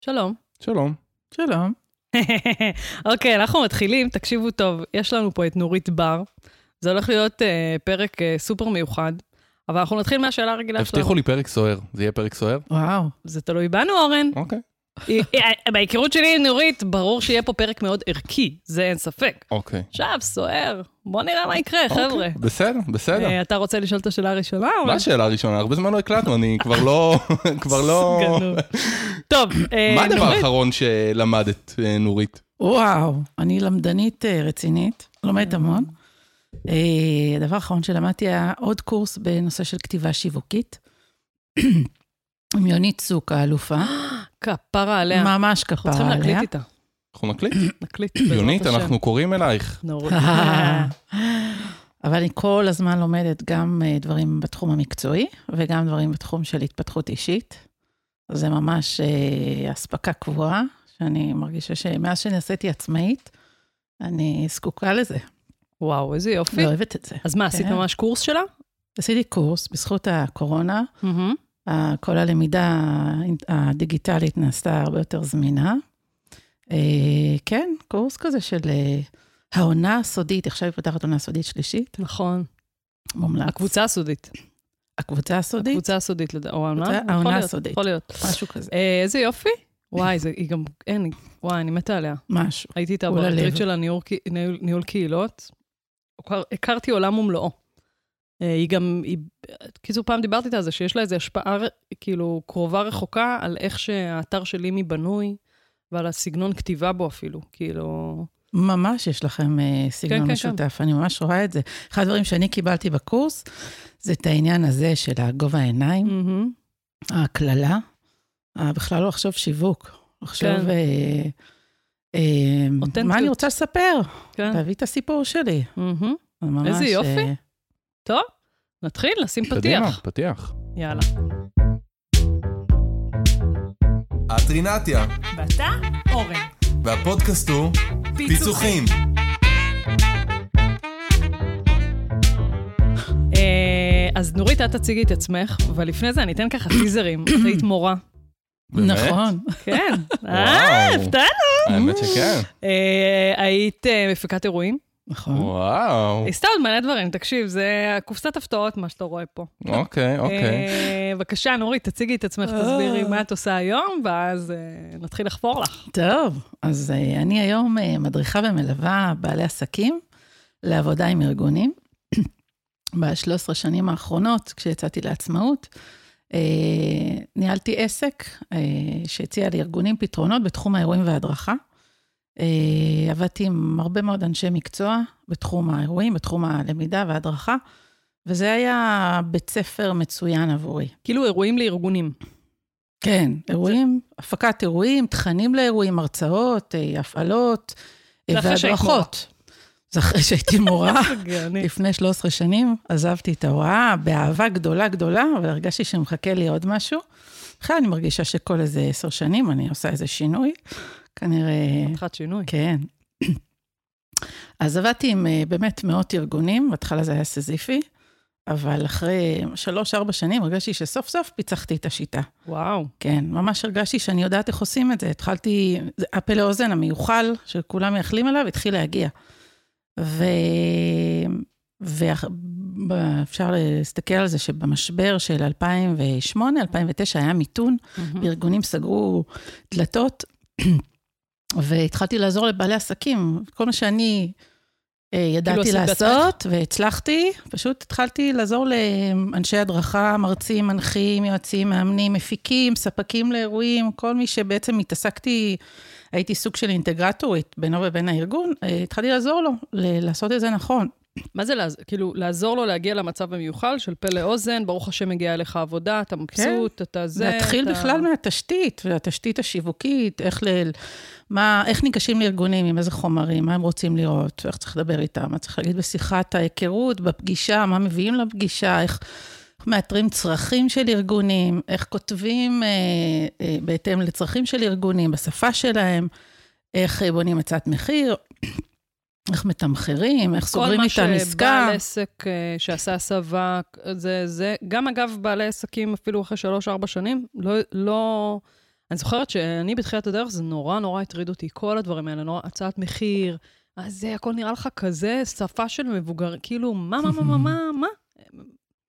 שלום. שלום. שלום. אוקיי, אנחנו מתחילים, תקשיבו טוב, יש לנו פה את נורית בר. זה הולך להיות אה, פרק אה, סופר מיוחד, אבל אנחנו נתחיל מהשאלה הרגילה שלנו. הבטיחו לי פרק סוער. זה יהיה פרק סוער? וואו. זה תלוי בנו, אורן. אוקיי. היא- אה, בהיכרות שלי עם נורית, ברור שיהיה פה פרק מאוד ערכי, זה אין ספק. אוקיי. עכשיו, סוער, בוא נראה מה יקרה, חבר'ה. אוקיי, בסדר, בסדר. אה, אתה רוצה לשאול את השאלה הראשונה? מה השאלה הראשונה? הרבה זמן לא הקלטנו, אני כבר לא... כבר לא... טוב, אה, מה הדבר נורית, האחרון שלמדת, אה, נורית? וואו, אני למדנית אה, רצינית, לומדת המון. אה, הדבר האחרון שלמדתי היה עוד קורס בנושא של כתיבה שיווקית. עם יונית צוק, האלופה. כפרה עליה. ממש אנחנו כפרה צריכים עליה. להקליט איתה. אנחנו נקליט. נקליט. בעזרת יונית, השם. אנחנו קוראים אלייך. אבל אני כל הזמן לומדת גם אה, דברים בתחום המקצועי וגם דברים בתחום של התפתחות אישית. זה ממש אה, אספקה קבועה, שאני מרגישה שמאז שנעשיתי עצמאית, אני זקוקה לזה, וואו, איזה יופי. ואוהבת את זה. אז מה, עשית כן. ממש קורס שלה? עשיתי קורס בזכות הקורונה, מהמם. כל הלמידה הדיגיטלית נעשתה הרבה יותר זמינה. אה, כן, קורס כזה של אה, העונה הסודית, עכשיו היא פותחת עונה סודית שלישית, נכון. מומלץ. הקבוצה הסודית. הקבוצה הסודית, הקבוצה הסודית, או העונה? העונה הסודית. יכול להיות. משהו כזה, אה, איזה יופי. וואי, זה, היא גם, אין, וואי, אני מתה עליה. משהו. הייתי איתה הלב. של הניהול קה- ניהול- ניהול קהילות. הכר- הכרתי עולם ומלואו. אה, היא גם, היא, קיצור, פעם דיברתי איתה על זה, שיש לה איזו השפעה, כאילו, קרובה רחוקה על איך שהאתר של לימי בנוי, ועל הסגנון כתיבה בו אפילו, כאילו... ממש יש לכם אה, סגנון כן, כן. משותף, אני ממש רואה את זה. אחד הדברים שאני קיבלתי בקורס, זה את העניין הזה של הגובה העיניים, מהמם. הקללה, אה, בכלל לא לחשוב שיווק, לחשוב כן. אה, אותנטיות. מה אני רוצה לספר, כן. להביא את הסיפור שלי. זה ממש, איזה יופי. טוב, נתחיל, נשים קדימה, פתיח. פתיח. יאללה. את רינתיה, ואתה, אורן. והפודקאסט הוא פיצוחים. אה, אז נורית, את תציגי את עצמך, אבל לפני זה אני אתן ככה טיזרים. את היית מורה. נכון. כן. אה. הפתענו. האמת שכן. אה, היית אה, מפיקת אירועים. נכון. וואו. עשתה עוד מלא דברים, תקשיב, זה קופסת הפתעות, מה שאתה רואה פה. אוקיי, אוקיי. אה, בבקשה, נורית, תציגי את עצמך, תסבירי מה את עושה היום, ואז אה, נתחיל לחפור לך. טוב, אז אה, אני היום מדריכה ומלווה בעלי עסקים לעבודה עם ארגונים. ב-13 שנים האחרונות, כשיצאתי לעצמאות, ניהלתי עסק שהציע לארגונים פתרונות בתחום האירועים וההדרכה. אה, עבדתי עם הרבה מאוד אנשי מקצוע בתחום האירועים, בתחום הלמידה וההדרכה, וזה היה בית ספר מצוין עבורי. כאילו אירועים לארגונים. כן, אירועים, הפקת אירועים, תכנים לאירועים, הרצאות, אה, הפעלות אה, זה והדרכות. זה אחרי שהייתי מורה. לפני 13 שנים עזבתי את ההוראה באהבה גדולה גדולה, אבל הרגשתי שמחכה לי עוד משהו. בכלל אני מרגישה שכל איזה עשר שנים אני עושה איזה שינוי. כנראה, חתיכת שינוי. כן. אז עבדתי עם אה, באמת מאות ארגונים, בהתחלה זה היה סזיפי, אבל אחרי שלוש-ארבע שנים הרגשתי שסוף סוף פיצחתי את השיטה. וואו. כן, ממש הרגשתי שאני יודעת איך עושים את זה. התחלתי, הפה לאוזן המיוחל, שכולם מייחלים אליו, התחיל להגיע. ו... ואפשר להסתכל על זה שבמשבר של 2008-2009 היה מיתון, מהמם. וארגונים סגרו דלתות, והתחלתי לעזור לבעלי עסקים. כל מה שאני אה, ידעתי עשית לעשות, והצלחתי, פשוט התחלתי לעזור לאנשי הדרכה, מרצים, מנחים, יועצים, מאמנים, מפיקים, ספקים לאירועים, כל מי שבעצם התעסקתי, הייתי סוג של אינטגרטורית בינו ובין הארגון, אה, התחלתי לעזור לו, ל- לעשות את זה נכון. מה זה לעזור? כאילו, לעזור לו להגיע למצב המיוחל של פה לאוזן, ברוך השם מגיעה אליך עבודה, אתה מבסוט, אתה זה, להתחיל אתה... בכלל מהתשתית, והתשתית השיווקית, איך, ל... מה, איך ניגשים לארגונים, עם איזה חומרים, מה הם רוצים לראות, איך צריך לדבר איתם, מה צריך להגיד בשיחת ההיכרות, בפגישה, מה מביאים לפגישה, איך, איך מאתרים צרכים של ארגונים, איך כותבים אה, אה, בהתאם לצרכים של ארגונים, בשפה שלהם, איך אה, בונים הצעת מחיר. איך מתמחרים, איך סוגרים איתם כל מה עסקה. שבעל עסק אה, שעשה הסבה, זה, זה, גם אגב, בעלי עסקים, אפילו אחרי שלוש-ארבע שנים, לא, לא, אני זוכרת שאני בתחילת הדרך, זה נורא נורא הטריד אותי, כל הדברים האלה, נורא הצעת מחיר, מה זה, הכל נראה לך כזה שפה של מבוגר, כאילו, מה, מה, מה, מה, מה, מה?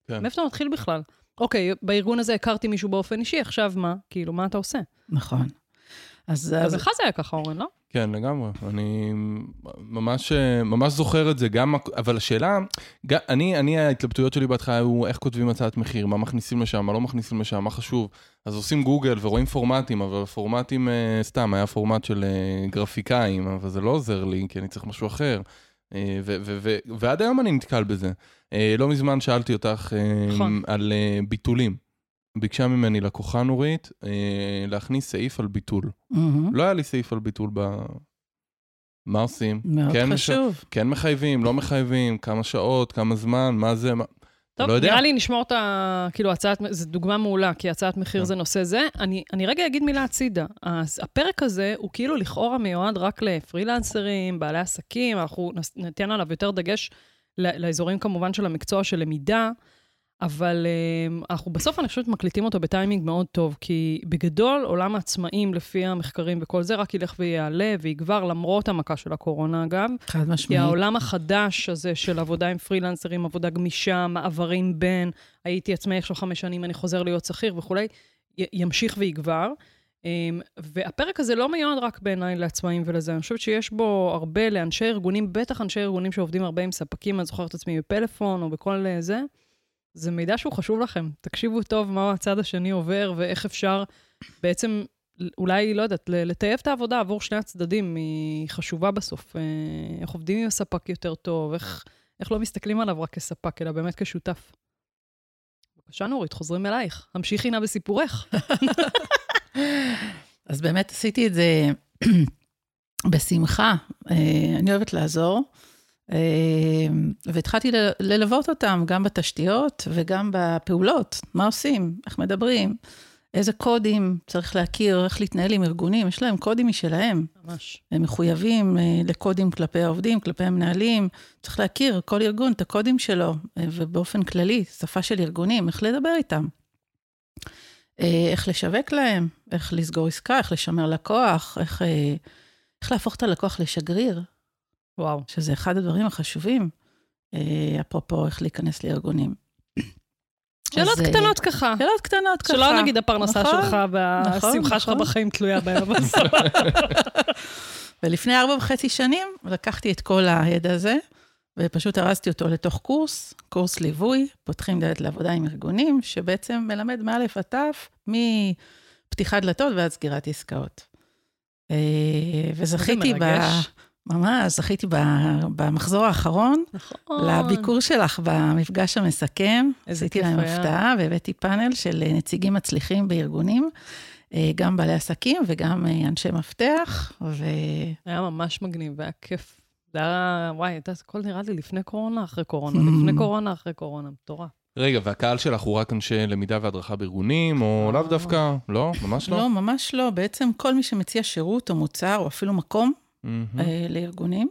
כן. מאיפה אתה מתחיל בכלל? אוקיי, בארגון הזה הכרתי מישהו באופן אישי, עכשיו מה? כאילו, מה אתה עושה? נכון. אז... אז לך זה היה ככה, אורן, לא? כן, לגמרי. אני ממש, ממש זוכר את זה, גם, אבל השאלה, גם, אני, אני, ההתלבטויות שלי בהתחלה היו איך כותבים הצעת מחיר, מה מכניסים לשם, מה לא מכניסים לשם, מה חשוב. אז עושים גוגל ורואים פורמטים, אבל הפורמטים, אה, סתם, היה פורמט של אה, גרפיקאים, אבל זה לא עוזר לי, כי אני צריך משהו אחר. אה, ו- ו- ו- ועד היום אני נתקל בזה. לא מזמן שאלתי אותך נכון. על ביטולים. ביקשה ממני לקוחה נורית אה, להכניס סעיף על ביטול. מהמם. לא היה לי סעיף על ביטול ב... מה עושים? מאוד כן מש- חשוב. כן מחייבים, לא מחייבים, כמה שעות, כמה זמן, מה זה, מה... טוב, לא יודע. נראה לי נשמור את ה... כאילו, הצעת... זו דוגמה מעולה, כי הצעת מחיר כן. זה נושא זה. אני, אני רגע אגיד מילה הצידה. אז הפרק הזה הוא כאילו לכאורה מיועד רק לפרילנסרים, בעלי עסקים, אנחנו ניתן עליו יותר דגש לאזורים כמובן של המקצוע של למידה, אבל um, אנחנו בסוף, אני חושבת, מקליטים אותו בטיימינג מאוד טוב, כי בגדול, עולם העצמאים, לפי המחקרים וכל זה, רק ילך ויעלה ויגבר, למרות המכה של הקורונה, אגב. חד כי משמעית. העולם החדש הזה של עבודה עם פרילנסרים, עבודה גמישה, מעברים בין, הייתי עצמאי עכשיו חמש שנים, אני חוזר להיות שכיר וכולי, ימשיך ויגבר. אמ, והפרק הזה לא מיועד רק בעיניי לעצמאים ולזה, אני חושבת שיש בו הרבה לאנשי ארגונים, בטח אנשי ארגונים שעובדים הרבה עם ספקים, אני זוכרת את עצמי בפלאפון או בכל אה, זה. זה מידע שהוא חשוב לכם. תקשיבו טוב מה הצד השני עובר ואיך אפשר בעצם, אולי, לא יודעת, לטייב את העבודה עבור שני הצדדים, היא חשובה בסוף. אה, איך עובדים עם הספק יותר טוב, איך, איך לא מסתכלים עליו רק כספק, אלא באמת כשותף. בבקשה, נורית, חוזרים אלייך. המשיכי נא בסיפורך. אז באמת עשיתי את זה בשמחה. אה, אני אוהבת לעזור, והתחלתי ל- ללוות אותם גם בתשתיות וגם בפעולות. מה עושים? איך מדברים? איזה קודים צריך להכיר, איך להתנהל עם ארגונים, יש להם קודים משלהם. ממש. הם מחויבים אה, לקודים כלפי העובדים, כלפי המנהלים. צריך להכיר, כל ארגון, את הקודים שלו, אה, ובאופן כללי, שפה של ארגונים, איך לדבר איתם. אה, איך לשווק להם, איך לסגור עסקה, איך לשמר לקוח, איך, איך להפוך את הלקוח לשגריר, וואו. שזה אחד הדברים החשובים, אה, אפרופו איך להיכנס לארגונים. שאלות אז, אה, קטנות ככה. שאלות קטנות ככה. שלא נגיד הפרנסה נכון, שלך והשמחה שלך נכון. בחיים תלויה בהם. אבל. ולפני ארבע וחצי שנים לקחתי את כל הידע הזה, ופשוט ארזתי אותו לתוך קורס, קורס ליווי, פותחים דלת לעבודה עם ארגונים, שבעצם מלמד מא' עד ת', מפתיחת דלתות ועד סגירת עסקאות. אה, וזכיתי ב... ממש, זכיתי. במחזור האחרון נכון. לביקור שלך במפגש המסכם. איזה עשיתי כיף להם היה. הפתעה והבאתי פאנל של נציגים מצליחים בארגונים, אה, גם בעלי עסקים וגם אה, אנשי מפתח, ו... היה ממש מגניב, והיה כיף. זה היה, וואי, אתה יודע, הכל נראה לי לפני קורונה, אחרי קורונה, לפני קורונה, אחרי קורונה, מטורף. רגע, והקהל שלך הוא רק אנשי למידה והדרכה בארגונים, או לאו דווקא? לא? ממש לא? לא, ממש לא. בעצם כל מי שמציע שירות או מוצר, או אפילו מקום מהמם. אה, לארגונים.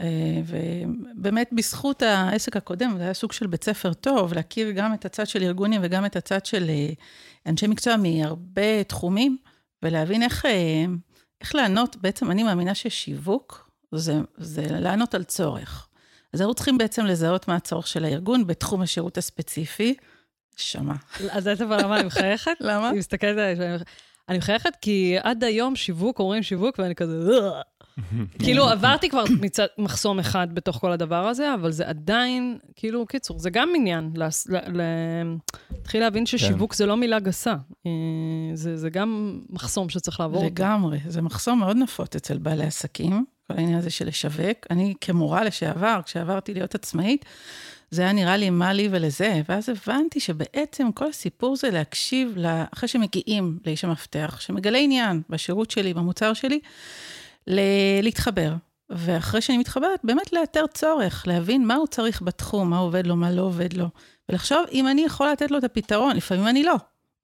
אה, ובאמת, בזכות העסק הקודם, זה היה סוג של בית ספר טוב, להכיר גם את הצד של ארגונים וגם את הצד של אה, אנשי מקצוע מהרבה תחומים, ולהבין איך, איך לענות, בעצם אני מאמינה ששיווק זה, זה לענות על צורך. אז אנחנו צריכים בעצם לזהות מה הצורך של הארגון בתחום השירות הספציפי. שמע. אז את אבל למה אני מחייכת? למה? אני מסתכלת עליי, אני מחייכת כי עד היום שיווק, אומרים שיווק, ואני כזה... כאילו, עברתי כבר מצד מחסום אחד בתוך כל הדבר הזה, אבל זה עדיין, כאילו, קיצור, זה גם עניין, להתחיל להבין ששיווק זה לא מילה גסה. אה, זה זה גם מחסום שצריך לעבור. אותו. לגמרי, זה מחסום מאוד נפוץ אצל בעלי עסקים, כל העניין הזה של לשווק. אני כמורה לשעבר, כשעברתי להיות עצמאית, זה היה נראה לי מה לי ולזה, ואז הבנתי שבעצם כל הסיפור זה להקשיב, לה- אחרי שמגיעים לאיש המפתח, שמגלה עניין בשירות שלי, במוצר שלי, להתחבר. ואחרי שאני מתחברת, באמת לאתר צורך, להבין מה הוא צריך בתחום, מה עובד לו, מה לא עובד לו, ולחשוב אם אני יכולה לתת לו את הפתרון, לפעמים אני לא.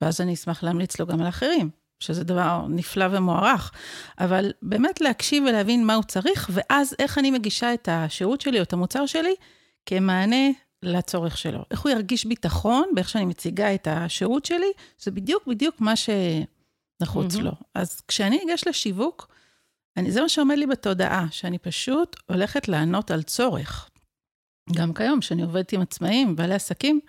ואז אני אשמח להמליץ לו גם על אחרים, שזה דבר נפלא ומוערך. אבל באמת להקשיב ולהבין מה הוא צריך, ואז איך אני מגישה את השירות שלי או את המוצר שלי כמענה לצורך שלו. איך הוא ירגיש ביטחון באיך שאני מציגה את השירות שלי, זה בדיוק בדיוק מה, ש... נחוץ מהמם. לו. אז כשאני אגש לשיווק, אני, זה מה שעומד לי בתודעה, שאני פשוט הולכת לענות על צורך. גם כיום, כשאני עובדת עם עצמאים, בעלי עסקים,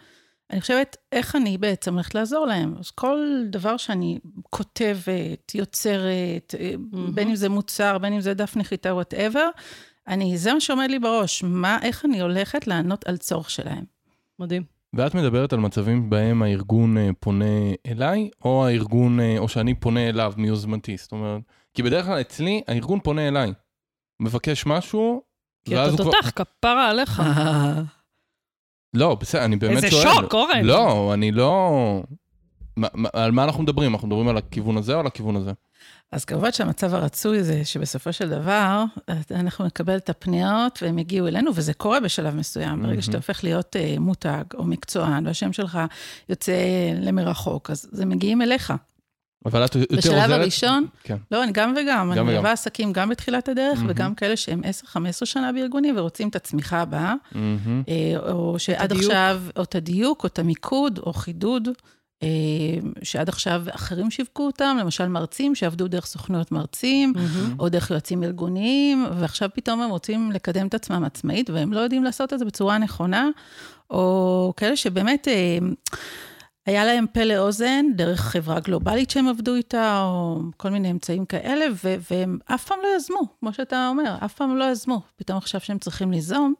אני חושבת, איך אני בעצם הולכת לעזור להם? אז כל דבר שאני כותבת, יוצרת, מהמם. בין אם זה מוצר, בין אם זה דף נחיתה, whatever, אני, זה מה שעומד לי בראש, מה, איך אני הולכת לענות על צורך שלהם. מדהים. ואת מדברת על מצבים בהם הארגון אה, פונה אליי, או הארגון, אה, או שאני פונה אליו מיוזמתי. זאת אומרת, כי בדרך כלל אצלי, הארגון פונה אליי. מבקש משהו, כי אתה. תותח, כפרה עליך. לא, בסדר, אני באמת איזה שואל. שוק, אורן. לא, אני לא... מה- מה- על מה אנחנו מדברים? אנחנו מדברים על הכיוון הזה או על הכיוון הזה? אז כמובן שהמצב הרצוי זה שבסופו של דבר, אנחנו נקבל את הפניות והם יגיעו אלינו, וזה קורה בשלב מסוים. ברגע שאתה הופך להיות אה, מותג או מקצוען, והשם שלך יוצא למרחוק, אז זה מגיעים אליך. אבל את יותר עוזרת... בשלב הראשון, כן. לא, אני גם וגם. אני וגם. מלווה עסקים גם בתחילת הדרך, מהמם. וגם כאלה שהם 10-15 שנה בארגונים ורוצים את הצמיחה הבאה. אה, או שעד הדיוק. עכשיו, או את הדיוק, או את המיקוד, או חידוד, אה, שעד עכשיו אחרים שיווקו אותם, למשל מרצים שעבדו דרך סוכנויות מרצים, מהמם. או דרך יועצים ארגוניים, ועכשיו פתאום הם רוצים לקדם את עצמם עצמאית, והם לא יודעים לעשות את זה בצורה נכונה, או כאלה שבאמת אה, היה להם מפה לאוזן דרך חברה גלובלית שהם עבדו איתה, או כל מיני אמצעים כאלה, ו- והם אף פעם לא יזמו, כמו שאתה אומר, אף פעם לא יזמו. פתאום עכשיו שהם צריכים ליזום,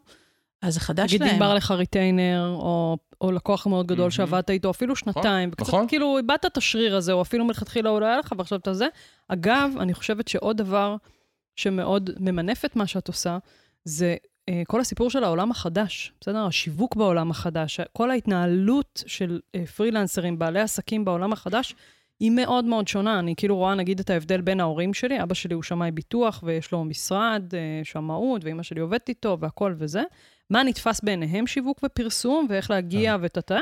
אז זה חדש נגיד להם. נגמר לך retainer, או, או לקוח מאוד גדול מהמם. שעבדת איתו, אפילו שנתיים, וקצת נכון. כאילו איבדת את השריר הזה, או אפילו מלכתחילה הוא לא היה לך, ועכשיו אתה זה. אגב, אני חושבת שעוד דבר שמאוד ממנף את מה שאת עושה, זה כל הסיפור של העולם החדש, בסדר? השיווק בעולם החדש, כל ההתנהלות של אה, פרילנסרים, בעלי עסקים בעולם החדש, היא מאוד מאוד שונה. אני כאילו רואה, נגיד, את ההבדל בין ההורים שלי, אבא שלי הוא שמאי ביטוח, ויש לו משרד, אה, שמאות, ואימא שלי עובדת איתו, והכל וזה. מה נתפס בעיניהם שיווק ופרסום, ואיך להגיע וטאטה,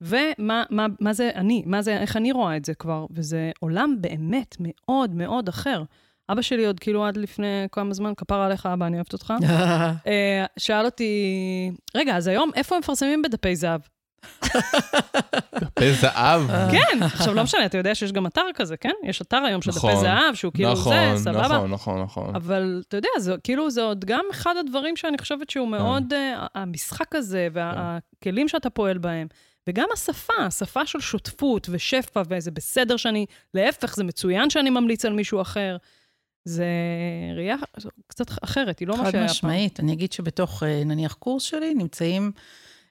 ומה מה, מה זה אני, מה זה, איך אני רואה את זה כבר, וזה עולם באמת מאוד מאוד אחר. אבא שלי עוד כאילו עד לפני כמה זמן, כפרה עליך, אבא, אני אוהבת אותך. אה, שאל אותי, רגע, אז היום איפה הם מפרסמים בדפי זהב? דפי זהב. כן, עכשיו לא משנה, אתה יודע שיש גם אתר כזה, כן? יש אתר היום של דפי נכון, זהב, שהוא כאילו נכון, זה, סבבה. נכון, נכון, נכון. אבל אתה יודע, זה, כאילו, זה עוד גם אחד הדברים שאני חושבת שהוא מאוד, uh, המשחק הזה והכלים שאתה פועל בהם, וגם השפה, השפה של שותפות ושפע, וזה בסדר שאני, להפך, זה מצוין שאני ממליץ על מישהו אחר. זה ראייה קצת אחרת, היא לא מה חד שהיה פעם. משמעית. אני אגיד שבתוך, אה, נניח, קורס שלי נמצאים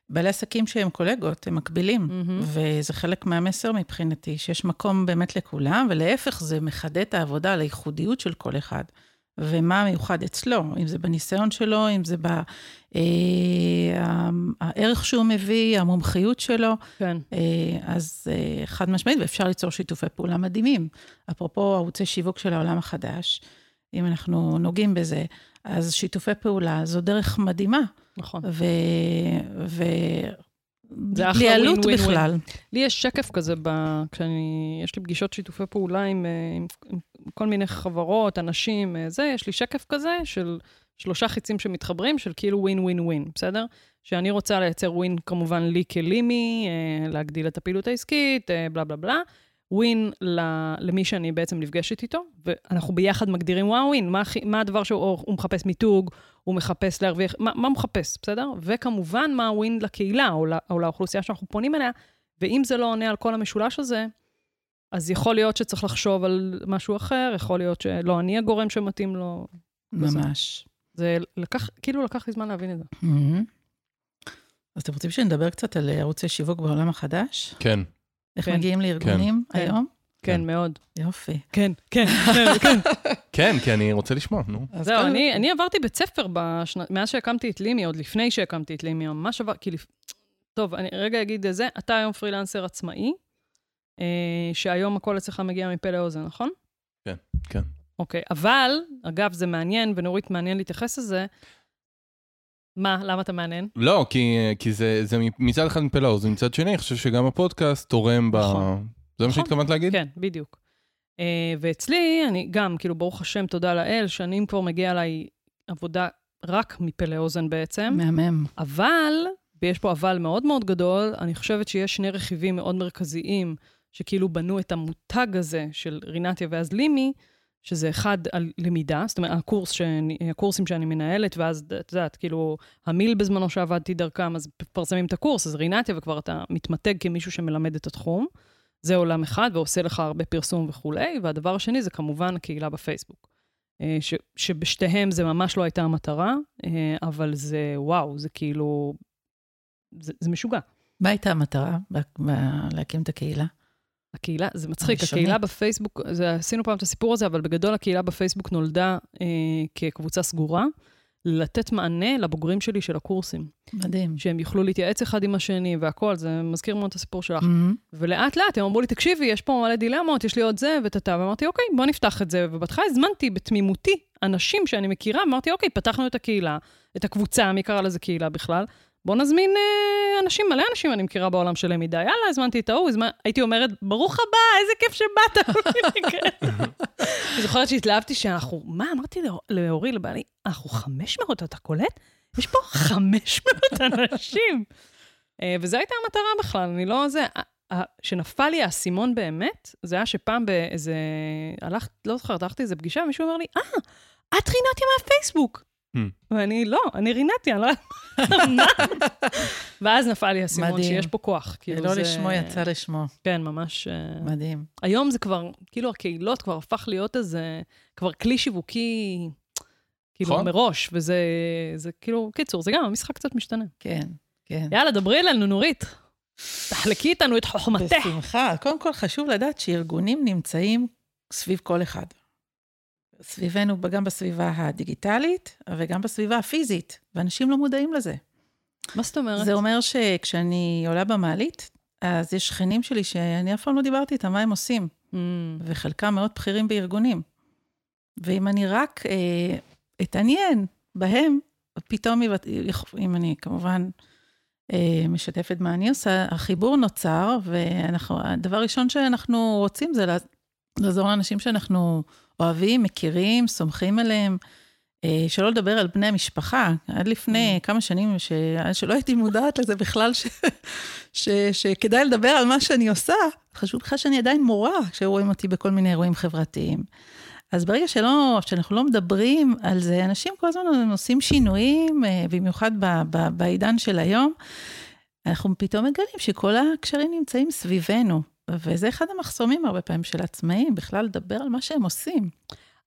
בעלי עסקים שהם קולגות, הם מקבילים. מהמם. וזה חלק מהמסר מבחינתי, שיש מקום באמת לכולם, ולהפך, זה מחדד את העבודה על הייחודיות של כל אחד. ומה מיוחד אצלו, אם זה בניסיון שלו, אם זה בערך שהוא מביא, המומחיות שלו. כן. אה, אז אה, חד משמעית, ואפשר ליצור שיתופי פעולה מדהימים. אפרופו ערוצי שיווק של העולם החדש, אם אנחנו נוגעים בזה, אז שיתופי פעולה זו דרך מדהימה, נכון. ו... ו... זה אחלה win, win. בכלל. לי יש שקף כזה, ב... כשאני, יש לי פגישות שיתופי פעולה עם, אה, עם, עם כל מיני חברות, אנשים, אה, זה, יש לי שקף כזה של שלושה חיצים שמתחברים, של כאילו ווין ווין ווין, בסדר? שאני רוצה לייצר ווין כמובן לי כלימי, אה, להגדיל את הפעילות העסקית, אה, בלה בלה בלה. ווין למי שאני בעצם נפגשת איתו, ואנחנו ביחד מגדירים מה הווין, מה, מה הדבר שהוא מחפש מיתוג, הוא מחפש להרוויח, מה, מה הוא מחפש, בסדר? וכמובן, מה הווין לקהילה או, לא, או לאוכלוסייה שאנחנו פונים אליה, ואם זה לא עונה על כל המשולש הזה, אז יכול להיות שצריך לחשוב על משהו אחר, יכול להיות שלא אני הגורם שמתאים לו. ממש. זה לקח, כאילו לקח לי זמן להבין את זה. אז אתם רוצים שנדבר קצת על ערוצי שיווק בעולם החדש? כן. איך כן. מגיעים לארגונים כן. היום? כן, כן. מאוד. יופי. כן, כן, כן, כן. כן, כי אני רוצה לשמוע, נו. אז זהו, אני, אני עברתי בית ספר בשנה, מאז שהקמתי את לימי, עוד לפני שהקמתי את לימי, ממש עבר, כי... לפ- טוב, אני רגע אגיד את זה, אתה היום פרילנסר עצמאי, שהיום הכל אצלך מגיע מפה לאוזן, נכון? כן, כן. אוקיי, אבל, אגב, זה מעניין, ונורית מעניין להתייחס לזה. מה, למה אתה מעניין? לא, כי, כי זה, זה מצד אחד מפה לאוזן, מצד שני, אני חושב שגם הפודקאסט תורם ב... נכון. זה מה נכון. שהתכוונת להגיד? כן, בדיוק. Uh, ואצלי, אני גם, כאילו, ברוך השם, תודה לאל, שנים כבר מגיעה אליי עבודה רק מפה לאוזן בעצם, מהמם. אבל, ויש פה אבל מאוד מאוד גדול, אני חושבת שיש שני רכיבים מאוד מרכזיים שכאילו בנו את המותג הזה של רינתיה ואז לימי, שזה אחד על למידה, זאת אומרת, הקורס שאני, הקורסים שאני מנהלת, ואז, את יודעת, כאילו, המיל בזמנו שעבדתי דרכם, אז מפרסמים את הקורס, אז רינתיה, וכבר אתה מתמתג כמישהו שמלמד את התחום. זה עולם אחד, ועושה לך הרבה פרסום וכולי. והדבר השני זה כמובן הקהילה בפייסבוק. אה, ש, שבשתיהם זה ממש לא הייתה המטרה, אה, אבל זה, וואו, זה כאילו, זה, זה משוגע. מה הייתה המטרה להקים את הקהילה? הקהילה, זה מצחיק, הראשונית. הקהילה בפייסבוק, זה, עשינו פעם את הסיפור הזה, אבל בגדול הקהילה בפייסבוק נולדה אה, כקבוצה סגורה, לתת מענה לבוגרים שלי של הקורסים, מדהים. שהם יוכלו להתייעץ אחד עם השני והכול, זה מזכיר מאוד את הסיפור שלך. מהמם. ולאט לאט הם אמרו לי, תקשיבי, יש פה מלא דילמות, יש לי עוד זה וטאטה, ואמרתי, אוקיי, בוא נפתח את זה. ובהתחלה הזמנתי בתמימותי אנשים שאני מכירה, אמרתי, אוקיי, פתחנו את הקהילה, את הקבוצה, מי קרא לזה קהילה בכלל? בוא נזמין אה, אנשים, מלא אנשים אני מכירה בעולם של למידה. יאללה, הזמנתי את ההוא, הזמנ... הייתי אומרת, ברוך הבא, איזה כיף שבאת. אני זוכרת שהתלהבתי שאנחנו, מה, אמרתי לאור- לאורי, לבעלי, אנחנו 500, אתה קולט? יש פה 500 אנשים. אה, וזו הייתה המטרה בכלל, אני לא זה... כשנפל לי האסימון באמת, זה היה שפעם באיזה... הלכת, לא זוכרת, הלכתי לאיזה פגישה, מישהו אומר לי, אה, את רינתיה מהפייסבוק. Hmm. ואני, לא, אני רינתיה, אני לא יודעת. ואז נפל לי האסימון מדהים. שיש פה כוח. כאילו לא זה- לשמו יצא לשמו. כן, ממש... אה, מדהים. היום זה כבר, כאילו הקהילות כבר הפך להיות איזה, כבר כלי שיווקי, כאילו נכון. מראש, וזה זה כאילו, קיצור, זה גם, המשחק קצת משתנה. כן, כן. יאללה, דברי אלינו, נורית. תחלקי איתנו את חוכמתך. בשמחה. קודם כל, חשוב לדעת שארגונים נמצאים סביב כל אחד. סביבנו, גם בסביבה הדיגיטלית וגם בסביבה הפיזית, ואנשים לא מודעים לזה. מה זאת אומרת? זה אומר שכשאני עולה במעלית, אז יש שכנים שלי שאני אף פעם לא דיברתי איתם, מה הם עושים, Mm, וחלקם מאוד בכירים בארגונים. ואם אני רק אה, אתעניין בהם, פתאום, אם אני כמובן אה, משתפת מה אני עושה, החיבור נוצר, והדבר הראשון שאנחנו רוצים זה לעז- לעזור לאנשים שאנחנו אוהבים, מכירים, סומכים עליהם. אה, שלא לדבר על בני המשפחה. עד לפני כמה שנים, ש... שלא הייתי מודעת לזה בכלל, ש... ש... שכדאי לדבר על מה שאני עושה, חשוב בכלל שאני עדיין מורה, כשרואים אותי בכל מיני אירועים חברתיים. אז ברגע שלא, שאנחנו לא מדברים על זה, אנשים כל הזמן עושים שינויים, אה, במיוחד ב... ב... בעידן של היום, אנחנו פתאום מגלים שכל הקשרים נמצאים סביבנו. וזה אחד המחסומים הרבה פעמים של עצמאים, בכלל לדבר על מה שהם עושים.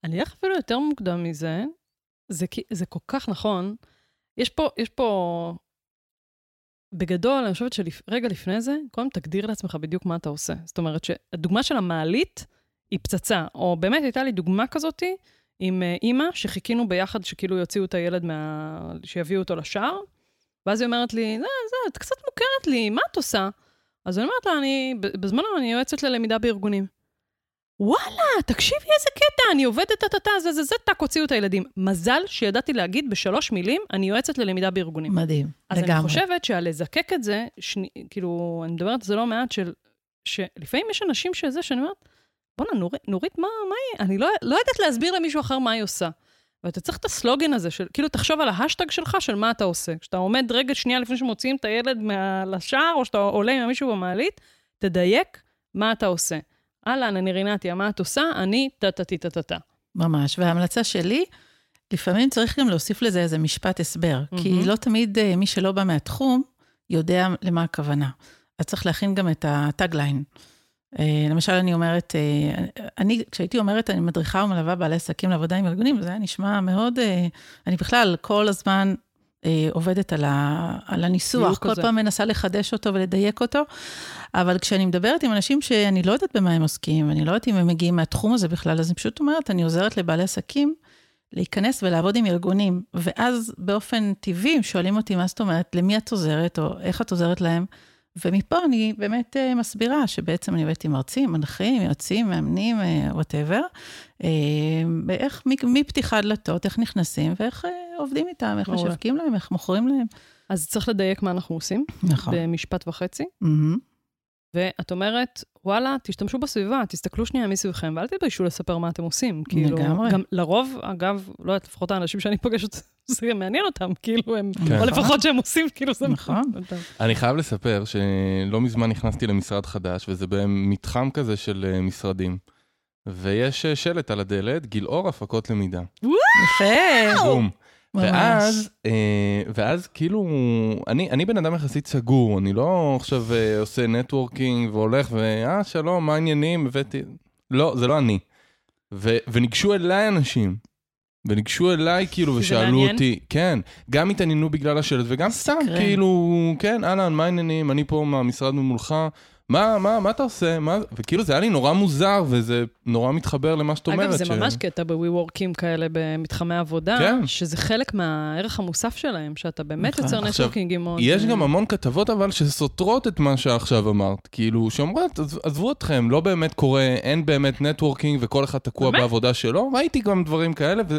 אני אלך אפילו יותר מוקדם מזה, זה, זה כל כך נכון. יש פה, יש פה, בגדול, אני חושבת שרגע לפני זה, קודם תגדיר לעצמך בדיוק מה אתה עושה. זאת אומרת שהדוגמה של המעלית היא פצצה, או באמת הייתה לי דוגמה כזאתי עם אה, אימא, שחיכינו ביחד שכאילו יוציאו את הילד מה... שיביאו אותו לשער, ואז היא אומרת לי, זה, זה, את קצת מוכרת לי, מה את עושה? אז אני אומרת לה, אני, בזמנו אני יועצת ללמידה בארגונים. וואלה, תקשיבי איזה קטע, אני עובדת טה-טה-טה, זה זה זה, טאק, הוציאו את הילדים. מזל שידעתי להגיד בשלוש מילים, אני יועצת ללמידה בארגונים. מדהים, אז לגמרי. אני חושבת שהלזקק את זה, שני, כאילו, אני מדברת על זה לא מעט, של, שלפעמים יש אנשים שזה, שאני אומרת, בואנה, נורית, נורית, מה, מה היא? אני לא, לא יודעת להסביר למישהו אחר מה היא עושה. ואתה צריך את הסלוגן הזה, של, כאילו, תחשוב על ההאשטג שלך, של מה אתה עושה. כשאתה עומד רגע שנייה לפני שמוציאים את הילד מה- לשער, או שאתה עולה עם מישהו במעלית, תדייק מה אתה עושה. אהלן, אני רינתיה, מה את עושה? אני טה-טה-טה-טה-טה. ממש. וההמלצה שלי, לפעמים צריך גם להוסיף לזה איזה משפט הסבר, mm-hmm. כי. לא תמיד אה, מי שלא בא מהתחום יודע למה הכוונה. אז צריך להכין גם את הטאגליין. למשל, אני אומרת, אה, אני, כשהייתי אומרת, אני מדריכה ומלווה בעלי עסקים לעבודה עם ארגונים, זה היה נשמע מאוד, אה, אני בכלל כל הזמן אה, עובדת על, ה, על הניסוח, כל הזה. פעם מנסה לחדש אותו ולדייק אותו, אבל כשאני מדברת עם אנשים שאני לא יודעת במה הם עוסקים, ואני לא יודעת אם הם מגיעים מהתחום הזה בכלל, אז אני פשוט אומרת, אני עוזרת לבעלי עסקים להיכנס ולעבוד עם ארגונים, ואז באופן טבעי הם שואלים אותי, מה זאת אומרת, למי את עוזרת, או איך את עוזרת להם, ומפה אני באמת uh, מסבירה שבעצם אני עובדת עם מרצים, מנחים, יועצים, מאמנים, וואטאבר, uh, ואיך, מ- מפתיחת דלתות, איך נכנסים, ואיך uh, עובדים איתם, איך. משווקים להם, איך מוכרים להם. אז צריך לדייק מה אנחנו עושים, נכון. במשפט וחצי. מהמם. ואת אומרת, וואלה, תשתמשו בסביבה, תסתכלו שנייה מסביבכם, ואל תתביישו לספר מה אתם עושים. כאילו, לגמרי. גם לרוב, אגב, לא יודעת, לפחות האנשים שאני פוגשת זה מעניין אותם, כאילו הם, כן. או לפחות שהם עושים, כאילו זה נכון. אני חייב לספר שלא מזמן נכנסתי למשרד חדש, וזה במתחם כזה של אה, משרדים. ויש אה, שלט על הדלת, גילאור הפקות למידה. יפה. בום. ואז, אה, ואז כאילו, אני, אני בן אדם יחסית סגור, אני לא עכשיו אה, עושה נטוורקינג והולך ואה, שלום, מה העניינים, הבאתי... לא, זה לא אני. ו, וניגשו אליי אנשים. וניגשו אליי כאילו ושאלו. אותי, כן, גם התעניינו בגלל השלט וגם סתם סקרן. כאילו, כן, אהלן, מה העניינים, אני פה מהמשרד ממולך, מה, מה, מה אתה עושה, מה, וכאילו זה היה לי נורא מוזר וזה נורא מתחבר למה שאת אומרת. אגב, זה ש- ממש קטע ב-WeWorkים כאלה במתחמי עבודה, כן. שזה חלק מהערך המוסף שלהם, שאתה באמת נכון. יוצר networking עם עוד... יש אה, גם המון כתבות אבל שסותרות את מה שעכשיו אמרת, כאילו שאומרות, "עז- עזבו אתכם, לא באמת קורה, אין באמת networking וכל אחד תקוע באמת? בעבודה שלו, ראיתי גם דברים כאלה, ו...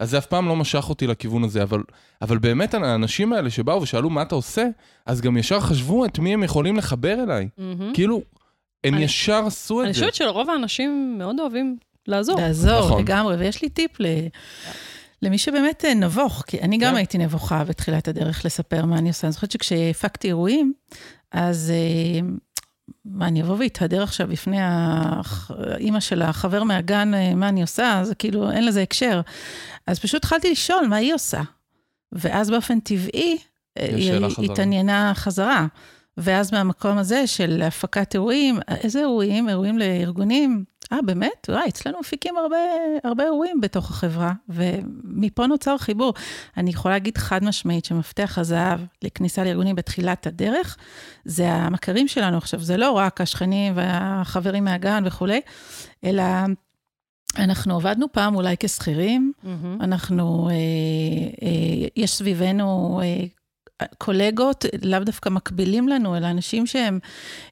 אז זה אף פעם לא משך אותי לכיוון הזה, אבל, אבל באמת האנשים האלה שבאו ושאלו מה אתה עושה, אז גם ישר חשבו את מי הם יכולים לחבר אליי. מהמם. כאילו, הם אני- ישר עשו אני את זה. חושבת שלרוב האנשים מאוד אוהבים לעזור. לעזור נכון. לגמרי, ויש לי טיפ ל... למי שבאמת אה, נבוך, כי אני גם כן. הייתי נבוכה בתחילת הדרך לספר מה אני עושה. אני זוכרת שכשהפקתי אירועים, אז אה, מה, אני אבוא ואתהדר עכשיו בפני הח- האימא של החבר מהגן, אה, מה אני עושה, אז כאילו אין לזה הקשר. אז פשוט התחלתי לשאול מה היא עושה. ואז באופן טבעי, אה, היא. התעניינה חזרה. ואז מהמקום הזה של הפקת אירועים, איזה אירועים? אירועים לארגונים? אה, באמת? וואי, אצלנו מפיקים הרבה, הרבה אירועים בתוך החברה, ומפה נוצר חיבור. אני יכולה להגיד חד משמעית שמפתח הזהב לכניסה לארגונים בתחילת הדרך, זה המכרים שלנו עכשיו, זה לא רק השכנים והחברים מהגן וכולי, אלא אנחנו עבדנו פעם אולי כשכירים, מהמם. אנחנו, אה, אה, יש סביבנו אה, קולגות, לאו דווקא מקבילים לנו, אלא אנשים שהם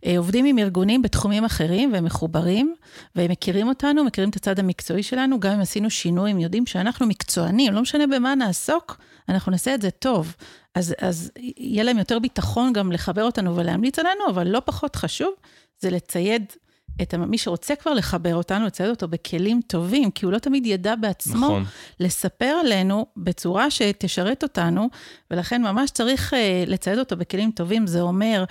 אה, עובדים עם ארגונים בתחומים אחרים והם מחוברים, והם מכירים אותנו, מכירים את הצד המקצועי שלנו, גם אם עשינו שינוי, הם יודעים שאנחנו מקצוענים, לא משנה במה נעסוק, אנחנו נעשה את זה טוב. אז, אז יהיה להם יותר ביטחון גם לחבר אותנו ולהמליץ עלינו, אבל לא פחות חשוב, זה לצייד את מי שרוצה כבר לחבר אותנו, לצייד אותו בכלים טובים, כי הוא לא תמיד ידע בעצמו נכון. לספר עלינו בצורה שתשרת אותנו, ולכן ממש צריך אה, לצייד אותו בכלים טובים. זה אומר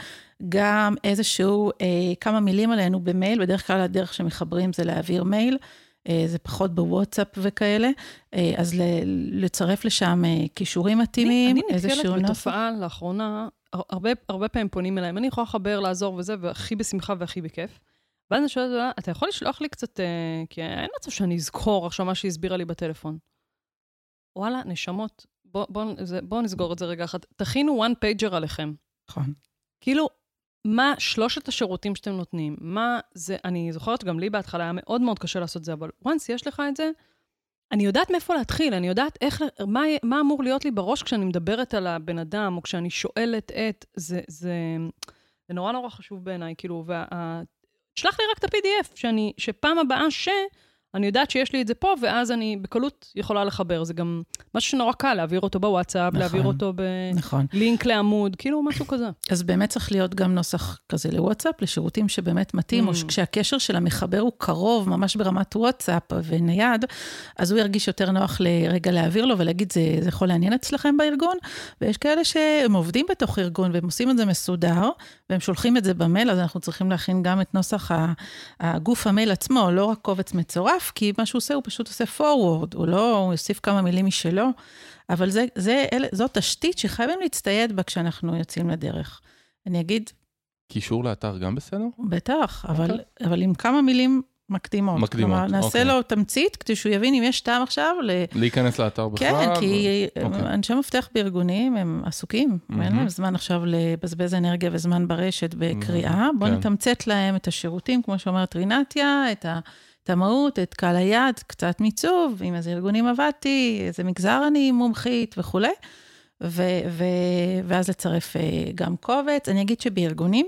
גם איזשהו, אה, כמה מילים עלינו במייל, בדרך כלל הדרך שמחברים זה להעביר מייל, אה, זה פחות בוואטסאפ וכאלה, אה, אז ל- לצרף לשם אה, כישורים מתאימים, אני איזשהו נתקלת נוסח. בתופעה לאחרונה, הר- הרבה, הרבה פעמים פונים אליי, אני יכולה לחבר, לעזור וזה, והכי בשמחה והכי בכיף. ואז אני שואלת אותה, אתה יכול לשלוח לי קצת, אה, כי אין מצב שאני אזכור עכשיו מה שהיא הסבירה לי בטלפון. וואלה, נשמות, בואו בוא, בוא נסגור את זה רגע אחד. תכינו one pager עליכם. נכון. כאילו, מה שלושת השירותים שאתם נותנים? מה זה, אני זוכרת שגם לי בהתחלה היה מאוד מאוד קשה לעשות את זה, אבל once יש לך את זה, אני יודעת מאיפה להתחיל, אני יודעת איך, מה, מה אמור להיות לי בראש כשאני מדברת על הבן אדם, או כשאני שואלת את, זה, זה, זה נורא נורא חשוב בעיניי, כאילו, וה... שלח לי רק את ה-PDF, שפעם הבאה ש... אני יודעת שיש לי את זה פה, ואז אני בקלות יכולה לחבר. זה גם משהו שנורא קל, להעביר אותו בוואטסאפ, נכון. להעביר אותו נכון. בלינק לעמוד, כאילו משהו כזה. אז באמת צריך להיות גם נוסח כזה לוואטסאפ, לשירותים שבאמת מתאים, Mm. או כשהקשר של המחבר הוא קרוב, ממש ברמת וואטסאפ ונייד, אז הוא ירגיש יותר נוח לרגע להעביר לו ולהגיד, זה, זה יכול לעניין אצלכם בארגון, ויש כאלה שהם עובדים בתוך ארגון והם עושים את זה מסודר, והם שולחים את זה במייל, אז אנחנו צריכים להכין גם את נוסח הגוף המייל עצמו, לא רק קובץ מצורף, כי מה שהוא עושה, הוא פשוט עושה forward, הוא לא, הוא יוסיף כמה מילים משלו, אבל זה, זה, אלה, זו תשתית שחייבים להצטייד בה כשאנחנו יוצאים לדרך. אני אגיד, קישור לאתר גם בסדר? בטח, אבל, אוקיי. אבל עם כמה מילים מקדימות. מקדימות, כלומר, נעשה אוקיי. לו תמצית, כדי שהוא יבין אם יש טעם עכשיו ל... להיכנס לאתר בכלל? כן, כי אוקיי. אנשי מפתח בארגונים הם עסוקים, אין מהמם. להם זמן עכשיו לבזבז אנרגיה וזמן ברשת בקריאה. בואו כן. נתמצת להם את השירותים, כמו שאומרת רינתיה, את ה... את המהות, את קהל היעד, קצת מיצוב, עם איזה ארגונים עבדתי, איזה מגזר אני מומחית וכולי, ו- ו- ואז לצרף אה, גם קובץ. אני אגיד שבארגונים,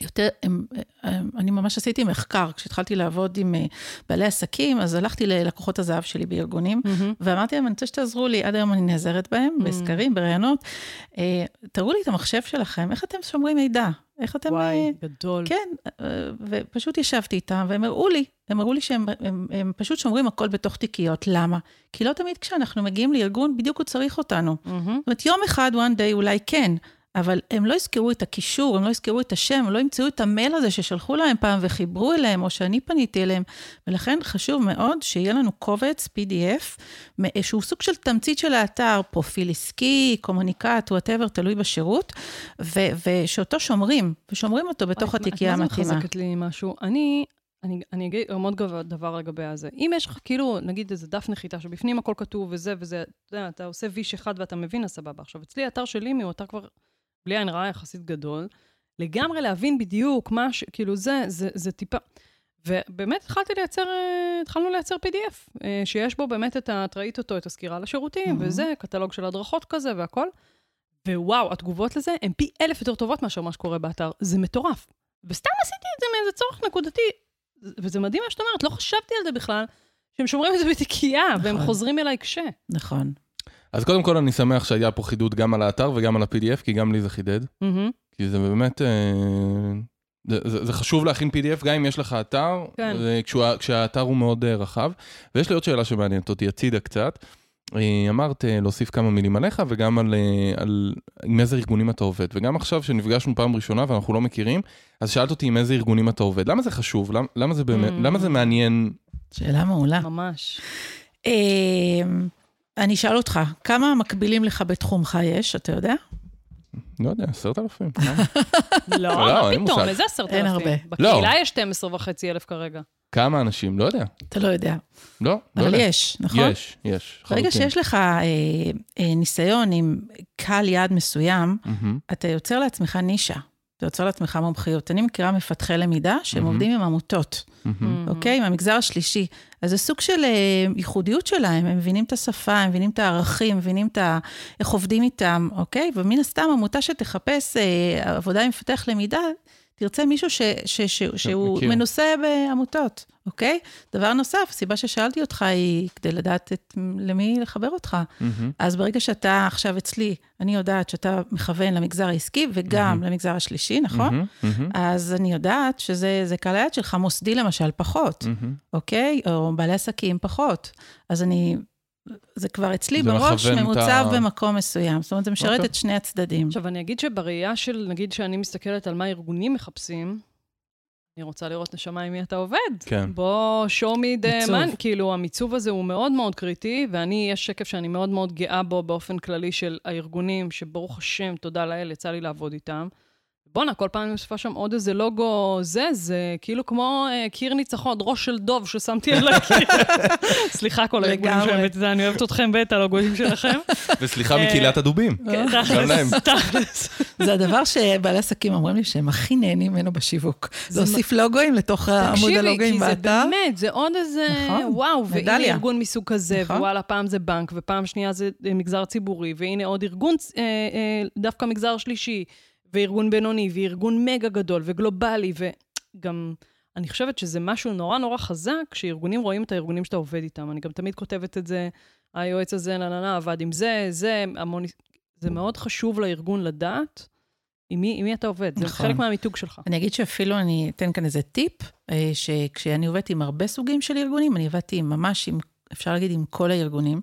יותר, הם, הם, אני ממש עשיתי מחקר, כשהתחלתי לעבוד עם אה, בעלי עסקים, אז הלכתי ללקוחות הזהב שלי בארגונים, ואמרתי להם, אני רוצה שתעזרו לי, עד היום אני נעזרת בהם, Mm. בסקרים, בראיונות. אה, תראו לי את המחשב שלכם, איך אתם שומרים מידע? איך אתם... אה, וואי, גדול. כן, אה, ופשוט ישבתי איתם, והם הראו לי, הם אמרו לי שהם הם, הם פשוט שומרים הכל בתוך תיקיות. למה? כי לא תמיד כשאנחנו מגיעים לארגון, בדיוק הוא צריך אותנו. מהמם. זאת אומרת, יום אחד, one day, אולי כן, אבל הם לא יזכרו את הקישור, הם לא יזכרו את השם, הם לא ימצאו את המייל הזה ששלחו להם פעם וחיברו אליהם, או שאני פניתי אליהם. ולכן חשוב מאוד שיהיה לנו קובץ PDF, שהוא סוג של תמצית של האתר, פרופיל עסקי, קומוניקט, whatever, תלוי בשירות, ו- ושאותו שומרים, ושומרים אותו בתוך התיקייה את מה המתאימה. זה מחזקת לי משהו. אני, אני, אני אגיד עוד דבר לגבי הזה. אם יש לך כאילו, נגיד איזה דף נחיתה שבפנים הכל כתוב וזה וזה, אתה יודע, אתה עושה ויש אחד ואתה מבין, אז סבבה. עכשיו, אצלי האתר של לימי הוא אתר כבר, בלי עין רעה, יחסית גדול. לגמרי להבין בדיוק מה ש... כאילו זה, זה, זה טיפה... ובאמת התחלתי לייצר, אה, התחלנו לייצר PDF, אה, שיש בו באמת את ה... את ראית אותו, את הסקירה לשירותים, Mhm. וזה, קטלוג של הדרכות כזה והכל. ווואו, התגובות לזה הן פי אלף יותר טובות מאשר מה שקורה באתר. זה מטורף. וסתם עשיתי את זה מאיזה צורך נקודתי. וזה מדהים מה שאת אומרת, לא חשבתי על זה בכלל, שהם שומרים את זה בתיקייה, והם נכון. חוזרים אליי כשה. נכון. אז קודם כל אני שמח שהיה פה חידוד גם על האתר וגם על ה-PDF, כי גם לי זה חידד. מהמם. כי זה באמת, אה, זה, זה, זה חשוב להכין PDF גם אם יש לך אתר, כן. זה, כשהוא, כשהאתר הוא מאוד אה, רחב. ויש לי עוד שאלה שמעניינת אותי, הצידה קצת. אה, אמרת אה, להוסיף כמה מילים עליך וגם על, אה, על עם איזה ארגונים אתה עובד. וגם עכשיו שנפגשנו פעם ראשונה ואנחנו לא מכירים, אז שאלת אותי עם איזה ארגונים אתה עובד. למה זה חשוב? למה, למה, זה, באמת, Mm. למה זה מעניין? שאלה מעולה. ממש. אני אשאל אותך, כמה מקבילים לך בתחומך יש, אתה יודע? לא יודע, עשרת אלפים. לא, לא, מה אין פתאום. איזה עשרת אין אלפים? הרבה. בקהילה יש 12 וחצי אלף כרגע. כמה אנשים? לא יודע. אתה לא יודע. לא, לא אבל יודע. יש, נכון? יש, יש. ברגע. שיש לך אה, אה, ניסיון עם קהל יעד מסוים, מהמם, אתה יוצר לעצמך נישה. אתה יוצר לעצמך מומחיות. אני מכירה מפתחי למידה שהם מהמם. עובדים עם עמותות, מהמם. אוקיי? עם המגזר השלישי. אז זה סוג של אה, ייחודיות שלהם, הם מבינים את השפה, הם מבינים את הערכים, מבינים את ה... איך עובדים איתם, אוקיי? ומן הסתם, עמותה שתחפש אה, עבודה עם מפתח למידה, תרצה מישהו ש, ש, ש, שהוא מכיר. מנוסה בעמותות, אוקיי? דבר נוסף, הסיבה ששאלתי אותך היא כדי לדעת את, למי לחבר אותך. מהמם. אז ברגע שאתה עכשיו אצלי, אני יודעת שאתה מכוון למגזר העסקי וגם למגזר השלישי, נכון? מהמם, מהמם, אז אני יודעת שזה זה קהל היעד שלך, מוסדי למשל, פחות, מהמם. אוקיי? או בעלי עסקים פחות. אז אני, זה כבר אצלי זה בראש ממוצב ה- במקום מסוים. זאת אומרת, זה משרת אוקיי. את שני הצדדים. עכשיו, אני אגיד שבראייה של, נגיד שאני מסתכלת על מה ארגונים מחפשים, אני רוצה לראות נשמה עם מי אתה עובד. כן. בוא, show me the מיצוב. man. כאילו, המיצוב הזה הוא מאוד מאוד קריטי, ואני, יש שקף שאני מאוד מאוד גאה בו באופן כללי של הארגונים, שברוך השם, תודה לאל, יצא לי לעבוד איתם. בואנה, כל פעם אני מוסיפה שם עוד איזה לוגו, זה, זה כאילו כמו אה, קיר ניצחון, ראש של דוב ששמתי על הקיר. סליחה, כל הארגונים לגמרי. שבאמת, זה, אני אוהבת אתכם ואת הלוגוים שלכם. וסליחה אה, מקהילת הדובים. כן. תכלס, תכלס. זה הדבר שבעלי עסקים אומרים לי שהם הכי נהנים ממנו בשיווק. זה להוסיף לוגויים לתוך עמוד תקשיבי, הלוגויים כי זה באתר. באמת, זה עוד איזה, נכון, וואו, והנה. ארגון מסוג כזה, נכון. ווואלה, פעם זה בנק, ופעם שנייה זה אה, מגזר ציבורי, והנה עוד ארגון, אה, דווקא מגזר שלישי, וארגון בינוני, וארגון מגה גדול, וגלובלי, וגם, אני חושבת שזה משהו נורא נורא חזק, שארגונים רואים את הארגונים שאתה עובד איתם. אני גם תמיד כותבת את זה, היועץ הזה, נה נה נה, עבד עם זה, זה, המון... זה מאוד חשוב לארגון לדעת עם מי, עם מי אתה עובד. זה נכון. חלק מהמיתוג שלך. אני אגיד שאפילו אני אתן כאן איזה טיפ, אה, שכשאני עובדת עם הרבה סוגים של ארגונים, אני עבדתי ממש עם, אפשר להגיד, עם כל הארגונים.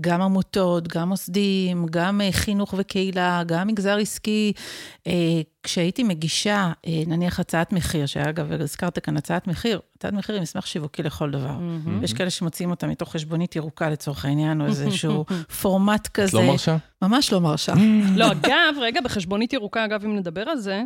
גם עמותות, גם מוסדים, גם אה, חינוך וקהילה, גם מגזר עסקי. אה, כשהייתי מגישה, אה, נניח הצעת מחיר, שאגב, הזכרת כאן הצעת מחיר, הצעת מחיר היא מסמך שיווקי לכל דבר. מהמם. יש כאלה שמוציאים אותה מתוך חשבונית ירוקה לצורך העניין, או איזשהו פורמט את כזה. לא מרשה? ממש לא מרשה. לא, אגב, רגע, בחשבונית ירוקה, אגב, אם נדבר על זה,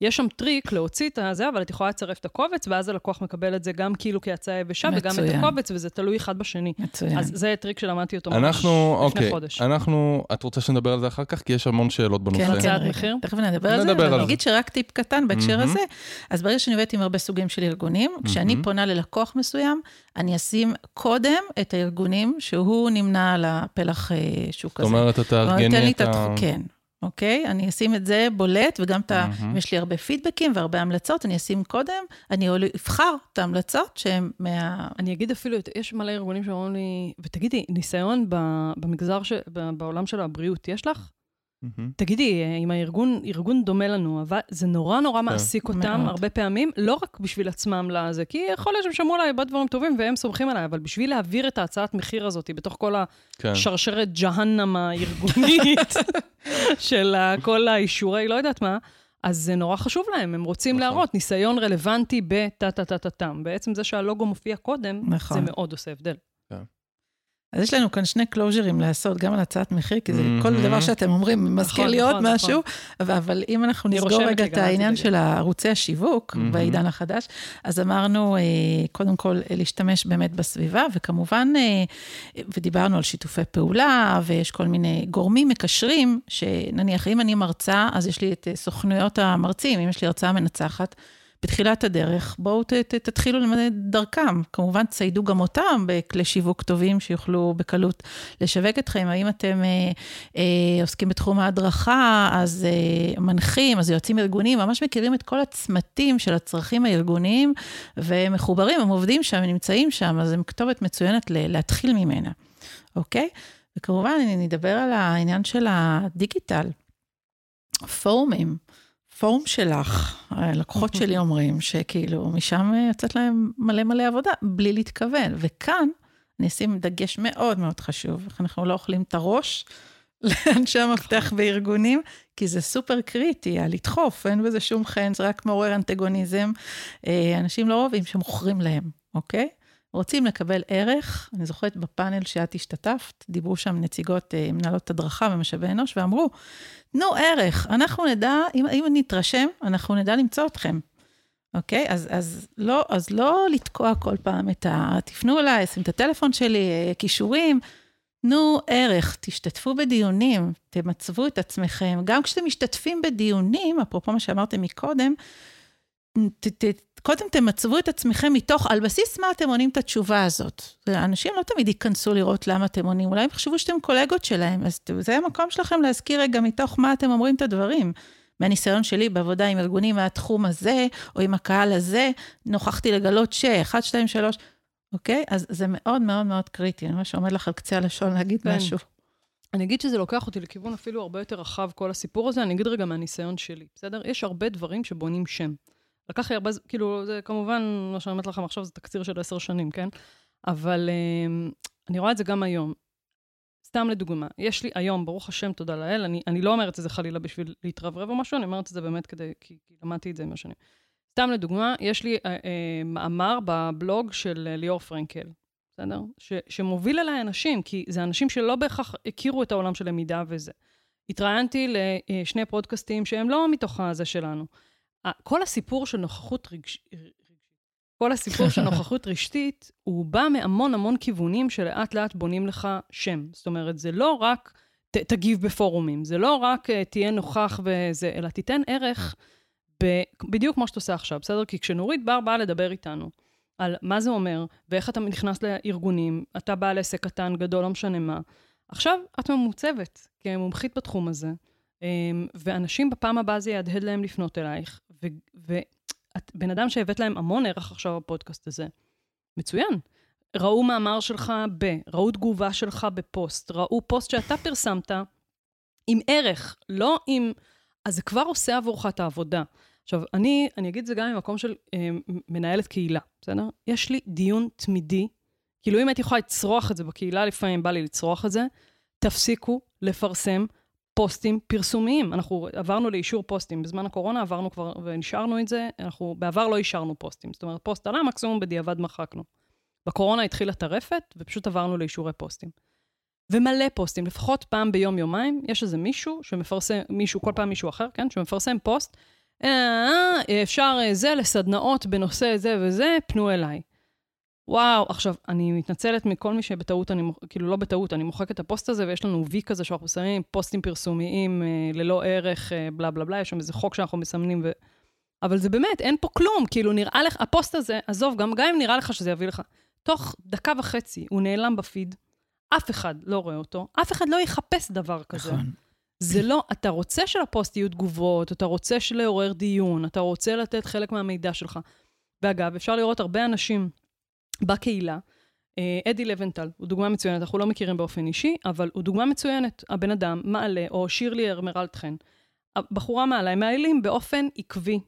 יש שם טריק להוציא את הזה, אבל את יכולה לצרף את הקובץ, ואז הלקוח מקבל את זה גם כאילו כהצעה יבשה, וגם את. הקובץ, וזה תלוי אחד בשני. מצוין. אז זה טריק שלמדתי אותו ממש אנחנו, לפני אוקיי, חודש. אנחנו, את רוצה שנדבר על זה אחר כך? כי יש המון שאלות בנושא. כן, הצעת רגע. מחיר? תכף נדבר על זה, אבל. אני אגיד שרק טיפ קטן בהקשר. הזה. אז ברגע שאני עובדת עם הרבה סוגים של ארגונים, כשאני. פונה ללקוח מסוים, אני אשים קודם את הארגונים שהוא נמנה על הפלח אה, שוק זאת הזה. אומרת, את כלומר, ייתן לי תארגני את ה... כן, אוקיי? אני אשים את זה בולט, וגם את ה... אם יש לי הרבה פידבקים והרבה המלצות, אני אשים קודם, אני אבחר את ההמלצות שהן מה... אני אגיד אפילו, יש מלא ארגונים שאומרים לי, ותגידי, ניסיון ב- במגזר, ש- ב- בעולם של הבריאות, יש לך? מהמם. תגידי, אם הארגון ארגון דומה לנו, אבל זה נורא נורא כן. מעסיק אותם מאוד. הרבה פעמים, לא רק בשביל עצמם לזה, כי יכול להיות שהם שמעו עליי הרבה דברים טובים והם סומכים עליי, אבל בשביל להעביר את ההצעת מחיר הזאת בתוך כל כן. השרשרת ג'הנם הארגונית של כל האישורי, לא יודעת מה, אז זה נורא חשוב להם, הם רוצים נכון. להראות ניסיון רלוונטי בטה-טה-טה-טם. בעצם זה שהלוגו מופיע קודם, נכון. זה מאוד עושה הבדל. אז יש לנו כאן שני קלוז'רים לעשות, גם על הצעת מחיר, כי זה מהמם. כל דבר שאתם אומרים מזכיר נכון, לי עוד נכון, משהו, אבל- אבל אם אנחנו נסגור רגע את העניין. של ערוצי השיווק מהמם. בעידן החדש, אז אמרנו, אה, קודם כל, אה, להשתמש באמת בסביבה, וכמובן, אה, ודיברנו על שיתופי פעולה, ויש כל מיני גורמים מקשרים, שנניח, אם אני מרצה, אז יש לי את סוכנויות המרצים, אם יש לי הרצאה מנצחת, בתחילת הדרך, בואו ת, ת, תתחילו ללמד את דרכם. כמובן, תציידו גם אותם בכלי שיווק טובים שיוכלו בקלות לשווק אתכם. האם אתם אה, אה, עוסקים בתחום ההדרכה, אז אה, מנחים, אז יועצים ארגוניים, ממש מכירים את כל הצמתים של הצרכים הארגוניים, והם מחוברים, הם עובדים שם, הם נמצאים שם, אז הם כתובת מצוינת ל- להתחיל ממנה, אוקיי? וכמובן, אני אדבר על העניין של הדיגיטל. פורומים. פורום שלך, הלקוחות שלי אומרים שכאילו, משם יוצאת להם מלא מלא עבודה, בלי להתכוון. וכאן אני אשים דגש מאוד מאוד חשוב, איך אנחנו לא אוכלים את הראש לאנשי המפתח בארגונים, כי זה סופר קריטי, הלדחוף, אין בזה שום חן, זה רק מעורר אנטגוניזם. אה, אנשים לא אוהבים שמוכרים להם, אוקיי? רוצים לקבל ערך, אני זוכרת בפאנל שאת השתתפת, דיברו שם נציגות, אה, מנהלות הדרכה ומשאבי אנוש, ואמרו, תנו ערך, אנחנו נדע, אם, אם נתרשם, אנחנו נדע למצוא אתכם. אוקיי? אז, אז, לא, אז לא לתקוע כל פעם את ה... תפנו אליי, שים את הטלפון שלי, אה, כישורים. תנו ערך, תשתתפו בדיונים, תמצבו את עצמכם. גם כשאתם משתתפים בדיונים, אפרופו מה שאמרתם מקודם, ת, ת, קודם תמצבו את עצמכם מתוך, על בסיס מה אתם עונים את התשובה הזאת. אנשים לא תמיד ייכנסו לראות למה אתם עונים, אולי הם יחשבו שאתם קולגות שלהם, אז זה המקום שלכם להזכיר רגע מתוך מה אתם אומרים את הדברים. מהניסיון שלי בעבודה עם ארגונים מהתחום הזה, או עם הקהל הזה, נוכחתי לגלות ש... 1, 2, 3, אוקיי? אז זה מאוד מאוד מאוד קריטי, אני ממש עומד לך על קצה הלשון להגיד כן. משהו. אני אגיד שזה לוקח אותי לכיוון אפילו הרבה יותר רחב, כל הסיפור הזה, אני אגיד רגע מהניסיון שלי, בסדר? יש הרבה דברים שבונים שם. לקח לי הרבה, כאילו, זה כמובן, מה שאני אומרת לכם עכשיו זה תקציר של עשר שנים, כן? אבל אה, אני רואה את זה גם היום. סתם לדוגמה, יש לי היום, ברוך השם, תודה לאל, אני, אני לא אומרת את זה חלילה בשביל להתרברב או משהו, אני אומרת את זה באמת כדי, כי, כי למדתי את זה עם השנים. סתם לדוגמה, יש לי אה, אה, מאמר בבלוג של אה, ליאור פרנקל, בסדר? ש, שמוביל אליי אנשים, כי זה אנשים שלא בהכרח הכירו את העולם של למידה וזה. התראיינתי לשני פודקאסטים שהם לא מתוך הזה שלנו. כל הסיפור של נוכחות רגש... כל הסיפור של נוכחות רשתית, הוא בא מהמון המון כיוונים שלאט לאט בונים לך שם. זאת אומרת, זה לא רק ת, תגיב בפורומים, זה לא רק uh, תהיה נוכח וזה, אלא תיתן ערך ב, בדיוק כמו שאתה עושה עכשיו, בסדר? כי כשנורית בר באה לדבר איתנו על מה זה אומר, ואיך אתה נכנס לארגונים, אתה בעל עסק קטן, גדול, לא משנה מה, עכשיו את ממוצבת כמומחית בתחום הזה, אמ, ואנשים בפעם הבאה זה יהדהד להם לפנות אלייך, ו- ואת בן אדם שהבאת להם המון ערך עכשיו בפודקאסט הזה. מצוין. ראו מאמר שלך ב, ראו תגובה שלך בפוסט, ראו פוסט שאתה פרסמת עם ערך, לא עם... אז זה כבר עושה עבורך את העבודה. עכשיו, אני, אני אגיד את זה גם ממקום של אה, מנהלת קהילה, בסדר? יש לי דיון תמידי, כאילו אם הייתי יכולה לצרוח את זה בקהילה, לפעמים בא לי לצרוח את זה, תפסיקו לפרסם פוסטים פרסומיים. אנחנו עברנו לאישור פוסטים. בזמן הקורונה עברנו כבר ונשארנו את זה, אנחנו בעבר לא אישרנו פוסטים. זאת אומרת, פוסט עלה, מקסימום בדיעבד מחקנו. בקורונה התחילה טרפת, ופשוט עברנו לאישורי פוסטים. ומלא פוסטים, לפחות פעם ביום-יומיים, יש איזה מישהו שמפרסם, מישהו, כל פעם מישהו אחר, כן? שמפרסם פוסט, אה, אה, אפשר אה, זה לסדנאות בנושא זה וזה, פנו אליי. וואו, עכשיו, אני מתנצלת מכל מי שבטעות, אני, כאילו לא בטעות, אני מוחקת את הפוסט הזה, ויש לנו וי כזה שאנחנו שמים פוסטים פרסומיים אה, ללא ערך, אה, בלה בלה בלה, יש שם איזה חוק שאנחנו מסמנים, ו... אבל זה באמת, אין פה כלום, כאילו נראה לך, הפוסט הזה, עזוב, גם, גם אם נראה לך שזה יביא לך, תוך דקה וחצי הוא נעלם בפיד, אף אחד לא רואה אותו, אף אחד לא יחפש דבר כזה. נכון. זה לא, אתה רוצה שלפוסט יהיו תגובות, אתה רוצה לעורר דיון, אתה רוצה לתת חלק מהמידע שלך. ואגב, אפשר לראות הרבה אנשים בקהילה, אה, אדי לבנטל הוא דוגמה מצוינת, אנחנו לא מכירים באופן אישי, אבל הוא דוגמה מצוינת. הבן אדם מעלה, או שירלי ארמרלדחן, הבחורה מעלה, הם מעלים באופן עקבי,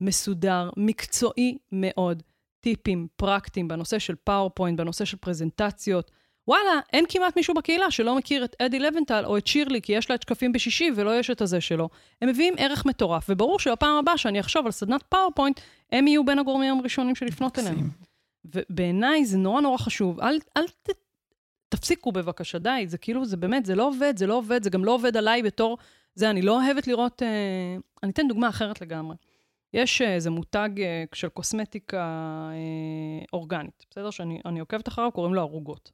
מסודר, מקצועי מאוד, טיפים פרקטיים בנושא של PowerPoint, בנושא של פרזנטציות. וואלה, אין כמעט מישהו בקהילה שלא מכיר את אדי לבנטל או את שירלי, כי יש לה את שקפים בשישי ולא יש את הזה שלו. הם מביאים ערך מטורף, וברור שבפעם הבאה שאני אחשוב על סדנת PowerPoint, הם יהיו בין הגורמים הראשונים שלפנות אליהם. ובעיניי זה נורא נורא חשוב. אל, אל ת, תפסיקו בבקשה, די, זה כאילו, זה באמת, זה לא עובד, זה לא עובד, זה גם לא עובד עליי בתור... זה, אני לא אוהבת לראות... אה, אני אתן דוגמה אחרת לגמרי. יש איזה מותג אה, של קוסמטיקה אה, אורגנית, בסדר? שאני עוקבת אחריו, קוראים לו ערוגות.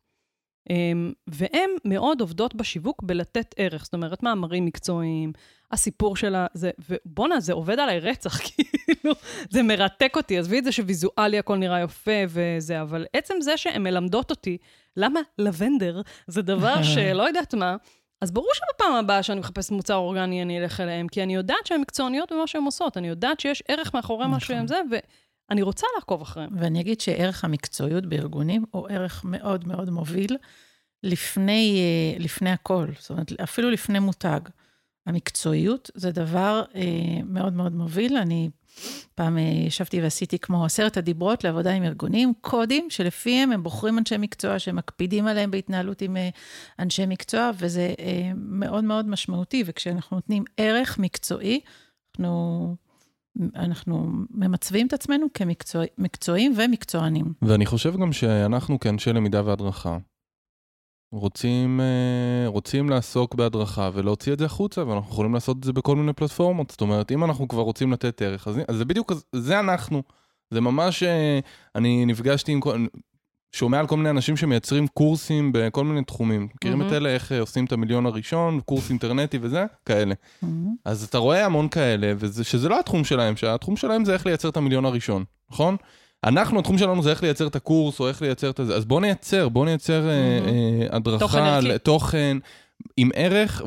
אמ, והן מאוד עובדות בשיווק בלתת ערך, זאת אומרת, מאמרים מקצועיים, הסיפור שלה, זה, ובואנה, זה עובד עליי רצח, כאילו, זה מרתק אותי. עזבי את זה שוויזואלי הכל נראה יפה וזה, אבל עצם זה שהן מלמדות אותי, למה לבנדר זה דבר שלא יודעת מה, אז ברור שבפעם הבאה שאני מחפשת מוצר אורגני, אני אלך אליהם, כי אני יודעת שהן מקצועניות במה שהן עושות, אני יודעת שיש ערך מאחורי מה שהן נכון. זה, ואני רוצה לעקוב אחריהם. ואני אגיד שערך המקצועיות בארגונים הוא ערך מאוד מאוד מוביל לפני, אה, לפני הכל, זאת אומרת, אפילו לפני מותג. המקצועיות זה דבר אה, מאוד מאוד מוביל. אני פעם אה, ישבתי ועשיתי כמו עשרת הדיברות לעבודה עם ארגונים, קודים שלפיהם הם בוחרים אנשי מקצוע, שהם מקפידים עליהם בהתנהלות עם אה, אנשי מקצוע, וזה אה, מאוד מאוד משמעותי. וכשאנחנו נותנים ערך מקצועי, אנחנו... אנחנו ממצבים את עצמנו כמקצועיים ומקצוענים. ואני חושב גם שאנחנו כאנשי למידה והדרכה, רוצים, אה, רוצים לעסוק בהדרכה ולהוציא את זה החוצה, ואנחנו יכולים לעשות את זה בכל מיני פלטפורמות. זאת אומרת, אם אנחנו כבר רוצים לתת ערך, אז, אז זה בדיוק, זה אנחנו. זה ממש, אה, אני נפגשתי עם כל, שומע על כל מיני אנשים שמייצרים קורסים בכל מיני תחומים. מכירים mm-hmm. את אלה, איך אה, עושים את המיליון הראשון, קורס אינטרנטי וזה? כאלה. Mm-hmm. אז אתה רואה המון כאלה, וזה, שזה לא התחום שלהם, שהתחום שלהם זה איך לייצר את המיליון הראשון, נכון? אנחנו, התחום שלנו זה איך לייצר את הקורס, או איך לייצר את זה, אז בוא נייצר, בוא נייצר mm-hmm. אה, הדרכה, תוכן, תוכן עם ערך,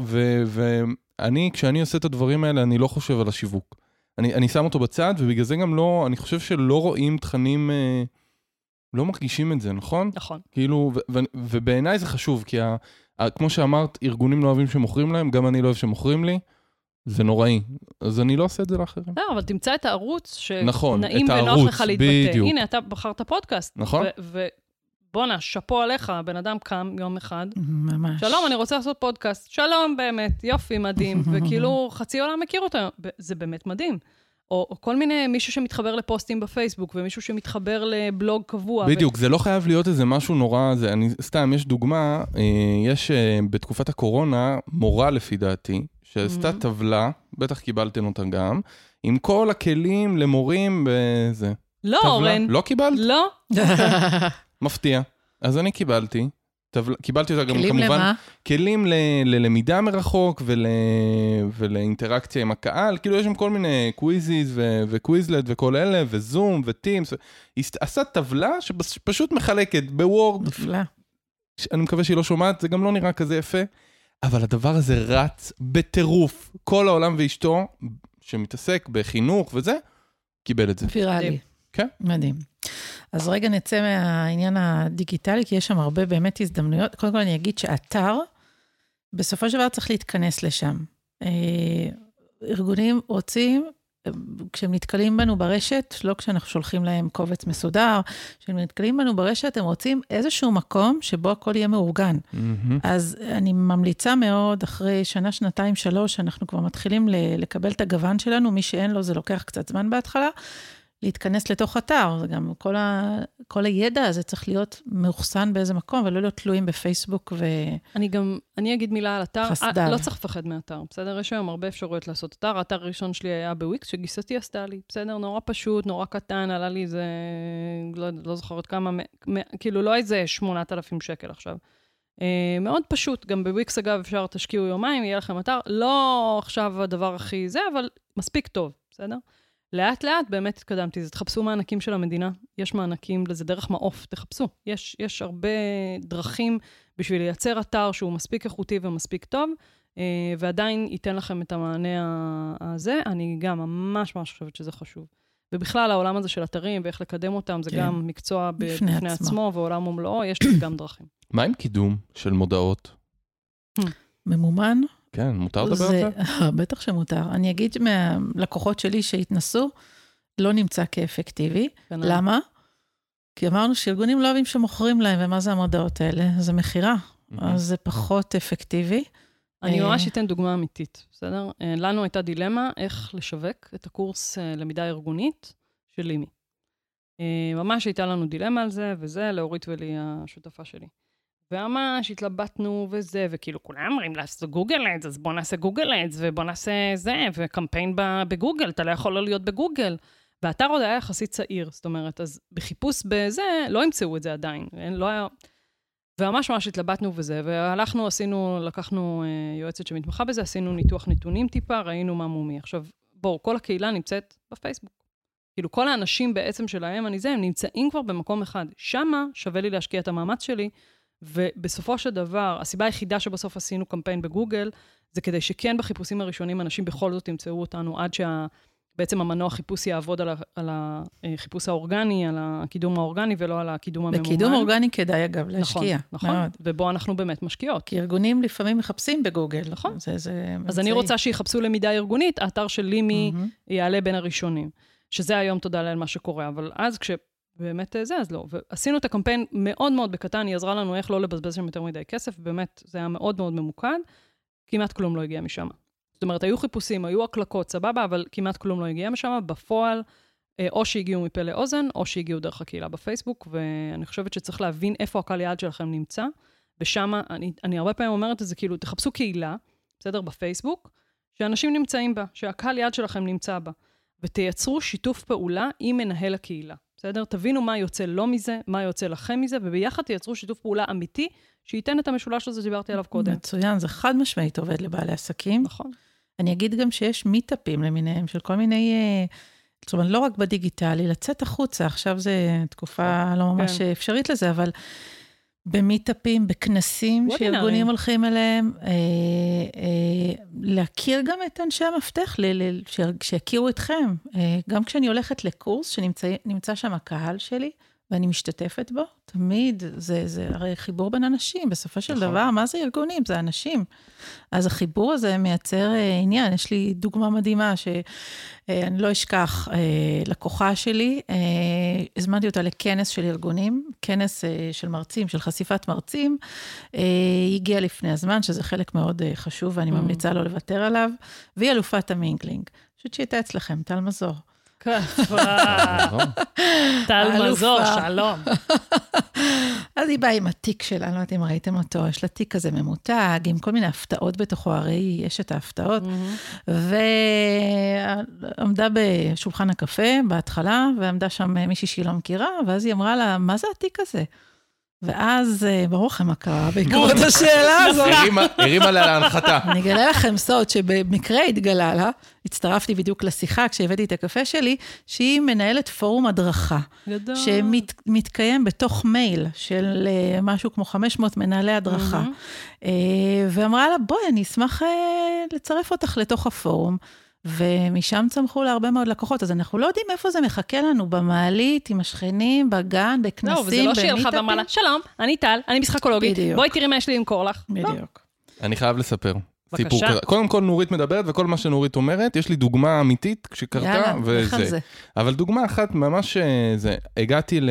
ואני, כשאני עושה את הדברים האלה, אני לא חושב על השיווק. אני, אני שם אותו בצד, ובגלל זה גם לא, אני חושב שלא רואים תכנים, אה, לא מרגישים את זה, נכון? נכון. כאילו, ובעיניי זה חשוב, כי ה, ה, כמו שאמרת, ארגונים לא אוהבים שמוכרים להם, גם אני לא אוהב שמוכרים לי. זה נוראי. אז אני לא עושה את זה לאחרים. לא, אבל תמצא את הערוץ שנעים נכון, ונוח לך להתבטא. בדיוק. הנה, אתה בחרת פודקאסט. נכון. ובואנה, שאפו עליך, הבן אדם קם יום אחד. ממש. שלום, אני רוצה לעשות פודקאסט. שלום, באמת, יופי, מדהים. וכאילו, חצי עולם מכיר אותו. זה באמת מדהים. או, או כל מיני, מישהו שמתחבר לפוסטים בפייסבוק, ומישהו שמתחבר לבלוג קבוע. בדיוק, ו... זה לא חייב להיות איזה משהו נורא, זה, אני, סתם, יש דוגמה, אה, יש אה, בתקופת הקורונה, מורה לפי דעתי, שעשתה mm-hmm. טבלה, בטח קיבלתם אותה גם, עם כל הכלים למורים בזה. לא, אורן. לא קיבלת? לא. מפתיע. אז אני קיבלתי. טבל... קיבלתי אותה גם כלים כמובן... כלים למה? כלים ל... ללמידה מרחוק ול... ולאינטראקציה עם הקהל, כאילו יש שם כל מיני Quizizz ו... ו Quizlet וכל אלה, וזום ו Teams. היא עשה טבלה שפשוט מחלקת ב Word. נפלא. אני מקווה שהיא לא שומעת, זה גם לא נראה כזה יפה. אבל הדבר הזה רץ בטירוף. כל העולם ואשתו, שמתעסק בחינוך וזה, קיבל את זה. ויראלי. כן. מדהים. אז רגע נצא מהעניין הדיגיטלי, כי יש שם הרבה באמת הזדמנויות. קודם כל אני אגיד שאתר, בסופו של דבר צריך להתכנס לשם. אה, ארגונים רוצים כשהם נתקלים בנו ברשת, לא כשאנחנו שולחים להם קובץ מסודר, כשהם נתקלים בנו ברשת, הם רוצים איזשהו מקום שבו הכל יהיה מאורגן. Mm-hmm. אז אני ממליצה מאוד, אחרי שנה, שנתיים, שלוש, אנחנו כבר מתחילים לקבל את הגוון שלנו, מי שאין לו זה לוקח קצת זמן בהתחלה, להתכנס לתוך אתר, וגם כל, ה, כל הידע הזה צריך להיות מאוחסן באיזה מקום, ולא להיות תלויים בפייסבוק ו... אני גם, אני אגיד מילה על אתר. חסדל. לא צריך לפחד מאתר, בסדר? יש היום הרבה אפשרויות לעשות אתר. האתר הראשון שלי היה בוויקס, שגיסתי עשתה לי, בסדר? נורא פשוט, נורא קטן, עלה לי איזה, לא, לא זוכרת כמה, מ, כאילו לא איזה 8,000 שקל עכשיו. Uh, מאוד פשוט, גם בוויקס אגב אפשר, תשקיעו יומיים, יהיה לכם אתר. לא עכשיו הדבר הכי זה, אבל מספיק טוב, בסדר? לאט לאט באמת התקדמתי. אז תחפשו מענקים של המדינה, יש מענקים לזה דרך מעוף, תחפשו. יש, יש הרבה דרכים בשביל לייצר אתר שהוא מספיק איכותי ומספיק טוב, אה, ועדיין ייתן לכם את המענה הזה. אני גם ממש ממש חושבת שזה חשוב. ובכלל, העולם הזה של אתרים ואיך לקדם אותם, זה כן. גם מקצוע בפני בפני עצמו. עצמו, ועולם ומלואו, יש לזה גם דרכים. מה עם קידום של מודעות? ממומן? כן, מותר לדבר על זה? בטח שמותר. אני אגיד מהלקוחות שלי שהתנסו, לא נמצא כאפקטיבי. כן, למה? כי אמרנו שארגונים לא אוהבים שמוכרים להם, ומה זה המודעות האלה? זה מכירה, אז זה פחות אפקטיבי. אני אה, ממש אתן דוגמה אמיתית, בסדר? אה, לנו הייתה דילמה איך לשווק את הקורס אה, למידה ארגונית של לימי. ממש הייתה לנו דילמה על זה, וזה לאורית ולי, השותפה שלי. וממש התלבטנו וזה, וכאילו כולם אומרים לעשות גוגל אדס, אז בוא נעשה גוגל אדס, ובוא נעשה זה, וקמפיין בגוגל, אתה לא יכול לא להיות בגוגל. והאתר עוד היה יחסית צעיר, זאת אומרת, אז בחיפוש בזה, לא ימצאו את זה עדיין. לא היה... וממש ממש התלבטנו וזה, והלכנו, עשינו, לקחנו אה, יועצת שמתמחה בזה, עשינו ניתוח נתונים טיפה, ראינו מה מומי. עכשיו, בואו, כל הקהילה נמצאת בפייסבוק. כאילו, כל האנשים בעצם שלהם, אני זה, הם נמצאים כבר במקום אחד. שמה שווה לי להשקיע את המאמץ שלי, ובסופו של דבר, הסיבה היחידה שבסוף עשינו קמפיין בגוגל, זה כדי שכן בחיפושים הראשונים אנשים בכל זאת ימצאו אותנו עד שה... בעצם המנוע חיפוש יעבוד על, ה, על החיפוש האורגני, על הקידום האורגני, ולא על הקידום הממומן. בקידום אורגני כדאי, אגב, להשקיע. נכון, נכון, מאוד. ובו אנחנו באמת משקיעות. כי ארגונים לפעמים מחפשים בגוגל. נכון. זה, זה אז אני רוצה שיחפשו למידה ארגונית, האתר של לימי מהמם. יעלה בין הראשונים. שזה היום, תודה לאל, מה שקורה. אבל אז כשבאמת אה, זה, אז לא. ועשינו את הקמפיין מאוד מאוד בקטן, היא עזרה לנו איך לא לבזבז שם יותר מדי כסף, באמת, זה היה מאוד מאוד ממוקד. כמעט כלום לא הגיע משם. זאת אומרת, היו חיפושים, היו הקלקות, סבבה, אבל כמעט כלום לא הגיע משם. בפועל, אה, או שהגיעו מפה לאוזן, או שהגיעו דרך הקהילה בפייסבוק, ואני חושבת שצריך להבין איפה הקהל יעד שלכם נמצא, ושם, אני, אני הרבה פעמים אומרת את זה, כאילו, תחפשו קהילה, בסדר, בפייסבוק, שאנשים נמצאים בה, שהקהל יעד שלכם נמצא בה, ותייצרו שיתוף פעולה עם מנהל הקהילה, בסדר? תבינו מה יוצא לו מזה, מה יוצא לכם מזה, וביחד תייצרו שיתוף פעולה אמיתי, שייתן את המשולש הזה שדיברתי עליו קודם. מצוין, זה חד משמעית עובד לבעלי עסקים. נכון. אני אגיד גם שיש מיטאפים למיניהם, של כל מיני... אה, זאת אומרת, לא רק בדיגיטלי, לצאת החוצה, עכשיו זו תקופה לא ממש כן. אפשרית לזה, אבל במיטאפים, בכנסים. שארגונים הולכים אליהם, אה, אה, להכיר גם את אנשי המפתח, ל- ל- ש- שיכירו אתכם. אה, גם כשאני הולכת לקורס שנמצא שם הקהל שלי, ואני משתתפת בו, תמיד זה, זה הרי חיבור בין אנשים, בסופו של נכון. דבר, מה זה ארגונים? זה אנשים. אז החיבור הזה מייצר אה, עניין. יש לי דוגמה מדהימה שאני לא אשכח, אה, לקוחה שלי, אה, הזמנתי אותה לכנס של ארגונים, כנס אה, של מרצים, של חשיפת מרצים. אה, היא הגיעה לפני הזמן, שזה חלק מאוד אה, חשוב, ואני Mm. ממליצה לא לוותר עליו, והיא אלופת המינגלינג. פשוט שהיא הייתה אצלכם, טל מזור. נכון. טל. מזור, שלום. אז היא באה עם התיק שלה, אני לא יודעת אם ראיתם אותו, יש לה תיק כזה ממותג, עם כל מיני הפתעות בתוכו, הרי יש את ההפתעות. ועמדה בשולחן הקפה בהתחלה, ועמדה שם מישהי שהיא לא מכירה, ואז היא אמרה לה, מה זה התיק הזה? ואז, ברור לכם מה קרה בעקבות השאלה הזאת. הרימה- לה להנחתה. אני אגלה לכם סוד שבמקרה התגלה לה, הצטרפתי בדיוק לשיחה כשהבאתי את הקפה שלי, שהיא מנהלת פורום הדרכה. גדול. שמתקיים בתוך מייל של אה, משהו כמו 500 מנהלי הדרכה. אה, ואמרה לה, בואי, אני אשמח אה, לצרף אותך לתוך הפורום. ומשם צמחו לה הרבה מאוד לקוחות, אז אנחנו לא יודעים איפה זה מחכה לנו, במעלית, עם השכנים, בגן, בכנסים, לא, וזה לא שהיא הלכה ואמרה לה, שלום, אני טל, אני משחקולוגית, בדיוק. בואי תראי מה יש לי למכור לך. לא. בדיוק. אני חייב לספר. בבקשה. סיפור כזה. קודם כל נורית מדברת, וכל מה שנורית אומרת, יש לי דוגמה אמיתית שקרתה, יאללה, לך וזה. זה. אבל דוגמה אחת ממש אה, זה, הגעתי ל...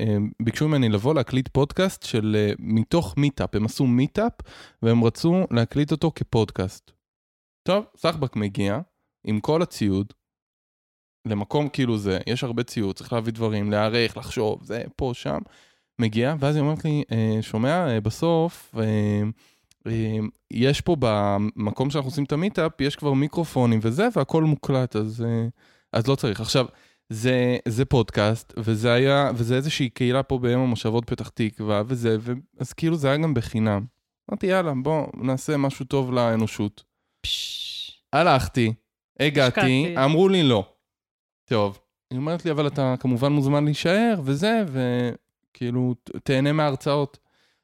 אה, ביקשו ממני לבוא להקליט פודקאסט של אה, מתוך מיטאפ, הם עשו מיטאפ, והם רצו להקליט אותו כפודקאסט. טוב, סחבק מגיע עם כל הציוד, למקום כאילו זה, יש הרבה ציוד, צריך להביא דברים, להיערך, לחשוב, זה, פה, שם. מגיע, ואז היא אומרת לי, אה, שומע, אה, בסוף, אה, יש פה במקום שאנחנו עושים את המיטאפ, יש כבר מיקרופונים וזה, והכל מוקלט, אז, אז לא צריך. עכשיו, זה, זה פודקאסט, וזה היה, וזה איזושהי קהילה פה בעמק המושבות פתח תקווה, וזה, ו, אז כאילו זה היה גם בחינם. אמרתי, יאללה, בוא נעשה משהו טוב לאנושות. הלכתי, הגעתי. אמרו לי לא. טוב, היא אומרת לי, אבל אתה כמובן מוזמן להישאר, וזה, וכאילו, תהנה מההרצאות.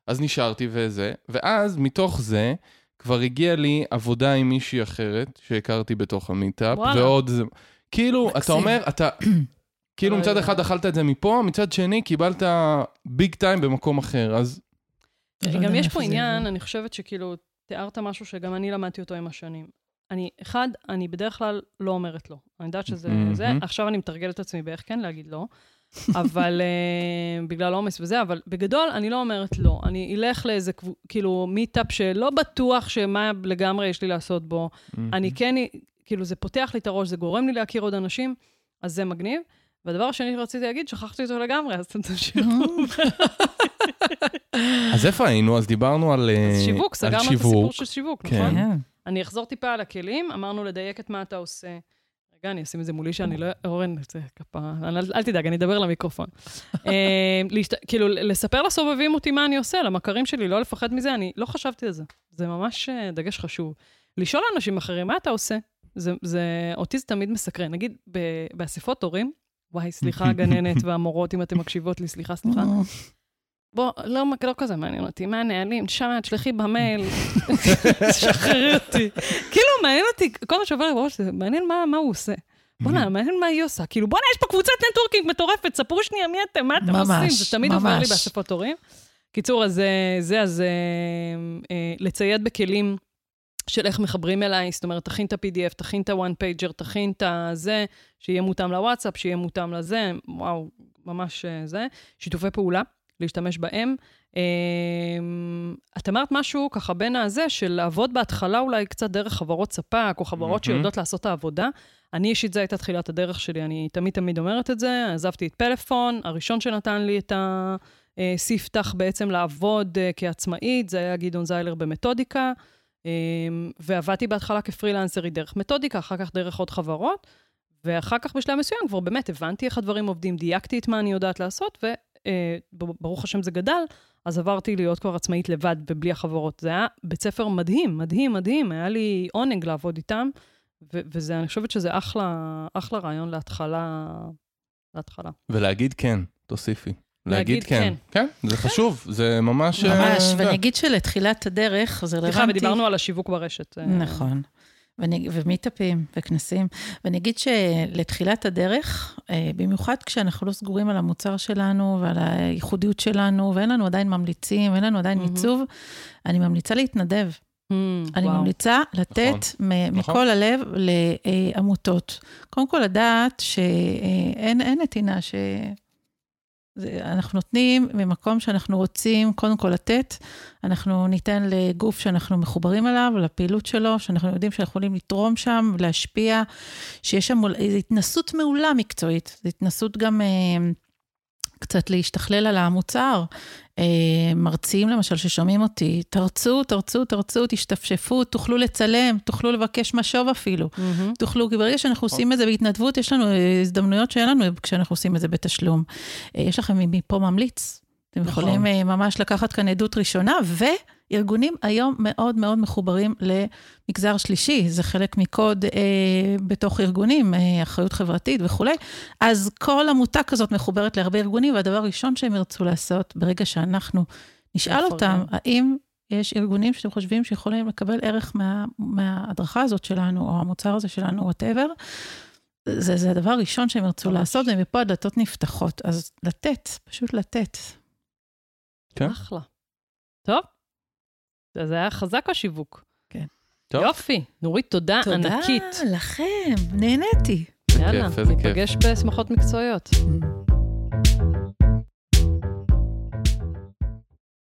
אז נשארתי וזה, ואז מתוך זה, כבר הגיעה לי עבודה עם מישהי אחרת, שהכרתי בתוך המיטאפ. ועוד זה, כאילו, אתה מקסים. אומר, אתה... כאילו לא מצד. אחד אכלת את זה מפה, מצד שני קיבלת ביג טיים במקום אחר, אז לא גם יודע יש פה עניין. אני חושבת שכאילו, תיארת משהו שגם אני למדתי אותו עם השנים. אני, אחד, אני בדרך כלל לא אומרת לא. אני יודעת שזה מהמם. זה, עכשיו אני מתרגלת את עצמי באיך כן להגיד לא, אבל אה, בגלל עומס וזה, אבל בגדול אני לא אומרת לא. אני אלך לאיזה, כאילו, מיטאפ שלא בטוח שמה לגמרי יש לי לעשות בו. אני כן, כאילו, זה פותח לי את הראש, זה גורם לי להכיר עוד אנשים, אז זה מגניב. והדבר השני שרציתי להגיד, שכחתי אותו לגמרי, אז אתם תמשיכו. אז איפה היינו? אז דיברנו על אה, אז שיווק, סגרנו את הסיפור של שיווק, כן. נכון? כן. אני אחזור טיפה על הכלים, אמרנו לדייק את מה אתה עושה. רגע, אני אשים את זה מולי שאני לא... אורן, זה כפה... אל, תדאג, אני אדבר למיקרופון. אה. כאילו, לספר לסובבים אותי מה אני עושה, למכרים שלי, לא לפחד מזה, אני לא חשבתי על זה. זה ממש אה, דגש חשוב. לשאול אנשים אחרים, מה אתה עושה? זה, זה, אותי זה תמיד מסקרן. נגיד, באספות הורים, וואי, סליחה, הגננת והמורות, אם אתן מקשיבות לי, סליחה, סליחה. בוא, לא, לא כזה מעניין אותי, מה הנהלים? שמה, תשלחי במייל, תשחררי אותי. כאילו, מעניין אותי, כל מה שעובר לי בראש, זה מעניין מה, מה הוא עושה. בוא'נה, מעניין מה היא עושה. כאילו, בוא'נה, יש פה קבוצת נטוורקינג מטורפת, ספרו שנייה מי אתם, מה אתם ממש, עושים? זה תמיד עובר לי ממש. באספות הורים. קיצור, אז אה, זה, אז אה, אה, לצייד בכלים של איך מחברים אליי, זאת אומרת, תכין את ה-PDF, תכין את ה-one pager, תכין את הזה, שיהיה מותאם לוואטסאפ, שיהיה מותאם לזה, וואו, ממש אה, זה. שיתופי פעולה, להשתמש בהם. אה, את אמרת משהו ככה בין הזה, של לעבוד בהתחלה אולי קצת דרך חברות ספק, או חברות. שיודעות לעשות את העבודה. אני אישית, זו הייתה תחילת הדרך שלי, אני תמיד תמיד אומרת את זה. עזבתי את פלאפון, הראשון שנתן לי את הספתח בעצם לעבוד אה, כעצמאית, זה היה גדעון זיילר במתודיקה. אה, ועבדתי בהתחלה כפרילנסרית דרך מתודיקה, אחר כך דרך עוד חברות, ואחר כך בשלב מסוים כבר באמת הבנתי איך הדברים עובדים, דייקתי את מה אני יודעת לעשות, וברוך השם זה גדל, אז עברתי להיות כבר עצמאית לבד ובלי החברות. זה היה בית ספר מדהים, מדהים, מדהים, היה לי עונג לעבוד איתם, ו- וזה, אני חושבת שזה אחלה, אחלה רעיון להתחלה, להתחלה. ולהגיד כן, תוסיפי. להגיד להגיד כן. כן, זה חשוב, זה ממש... אה, ממש, זה. ואני אגיד שלתחילת הדרך, זה רלוונטי. סליחה, ודיברנו על השיווק ברשת. אה, נכון. ואני- ומיטאפים וכנסים. ואני אגיד שלתחילת הדרך, אה, במיוחד כשאנחנו לא סגורים על המוצר שלנו ועל הייחודיות שלנו, ואין לנו עדיין ממליצים, ואין לנו עדיין מהמם. מיצוב, אני ממליצה להתנדב. Hmm, אני וואו. ממליצה לתת מ- נכון. מכל הלב לעמותות. קודם כל, לדעת שאין אין נתינה, ש... אנחנו נותנים ממקום שאנחנו רוצים קודם כל לתת, אנחנו ניתן לגוף שאנחנו מחוברים אליו, לפעילות שלו, שאנחנו יודעים שאנחנו יכולים לתרום שם, להשפיע, שיש שם התנסות מעולה מקצועית, זו התנסות גם אה, קצת להשתכלל על המוצר. אה, מרצים למשל ששומעים אותי, תרצו, תרצו, תרצו, תשתפשפו, תוכלו לצלם, תוכלו לבקש משוב אפילו. מהמם. תוכלו, כי ברגע שאנחנו עושים את זה בהתנדבות, יש לנו אה, הזדמנויות שאין לנו כשאנחנו עושים את זה בתשלום. אה, יש לכם מפה ממליץ. אתם נכון. יכולים ממש לקחת כאן עדות ראשונה, וארגונים היום מאוד מאוד מחוברים למגזר שלישי, זה חלק מקוד אה, בתוך ארגונים, אה, אחריות חברתית וכולי. אז כל עמותה כזאת מחוברת להרבה ארגונים, והדבר הראשון שהם ירצו לעשות, ברגע שאנחנו נשאל לפרגן. אותם, האם יש ארגונים שאתם חושבים שיכולים לקבל ערך מה, מההדרכה הזאת שלנו, או המוצר הזה שלנו, וואטאבר, זה, זה הדבר הראשון שהם ירצו. לעשות, ומפה הדלתות נפתחות. אז לתת, פשוט לתת. כן. אחלה. טוב. זה היה חזק השיווק. טוב. יופי. נורית, תודה, תודה ענקית. לכם, נהניתי. יאללה. ניפגש בשמחות מקצועיות.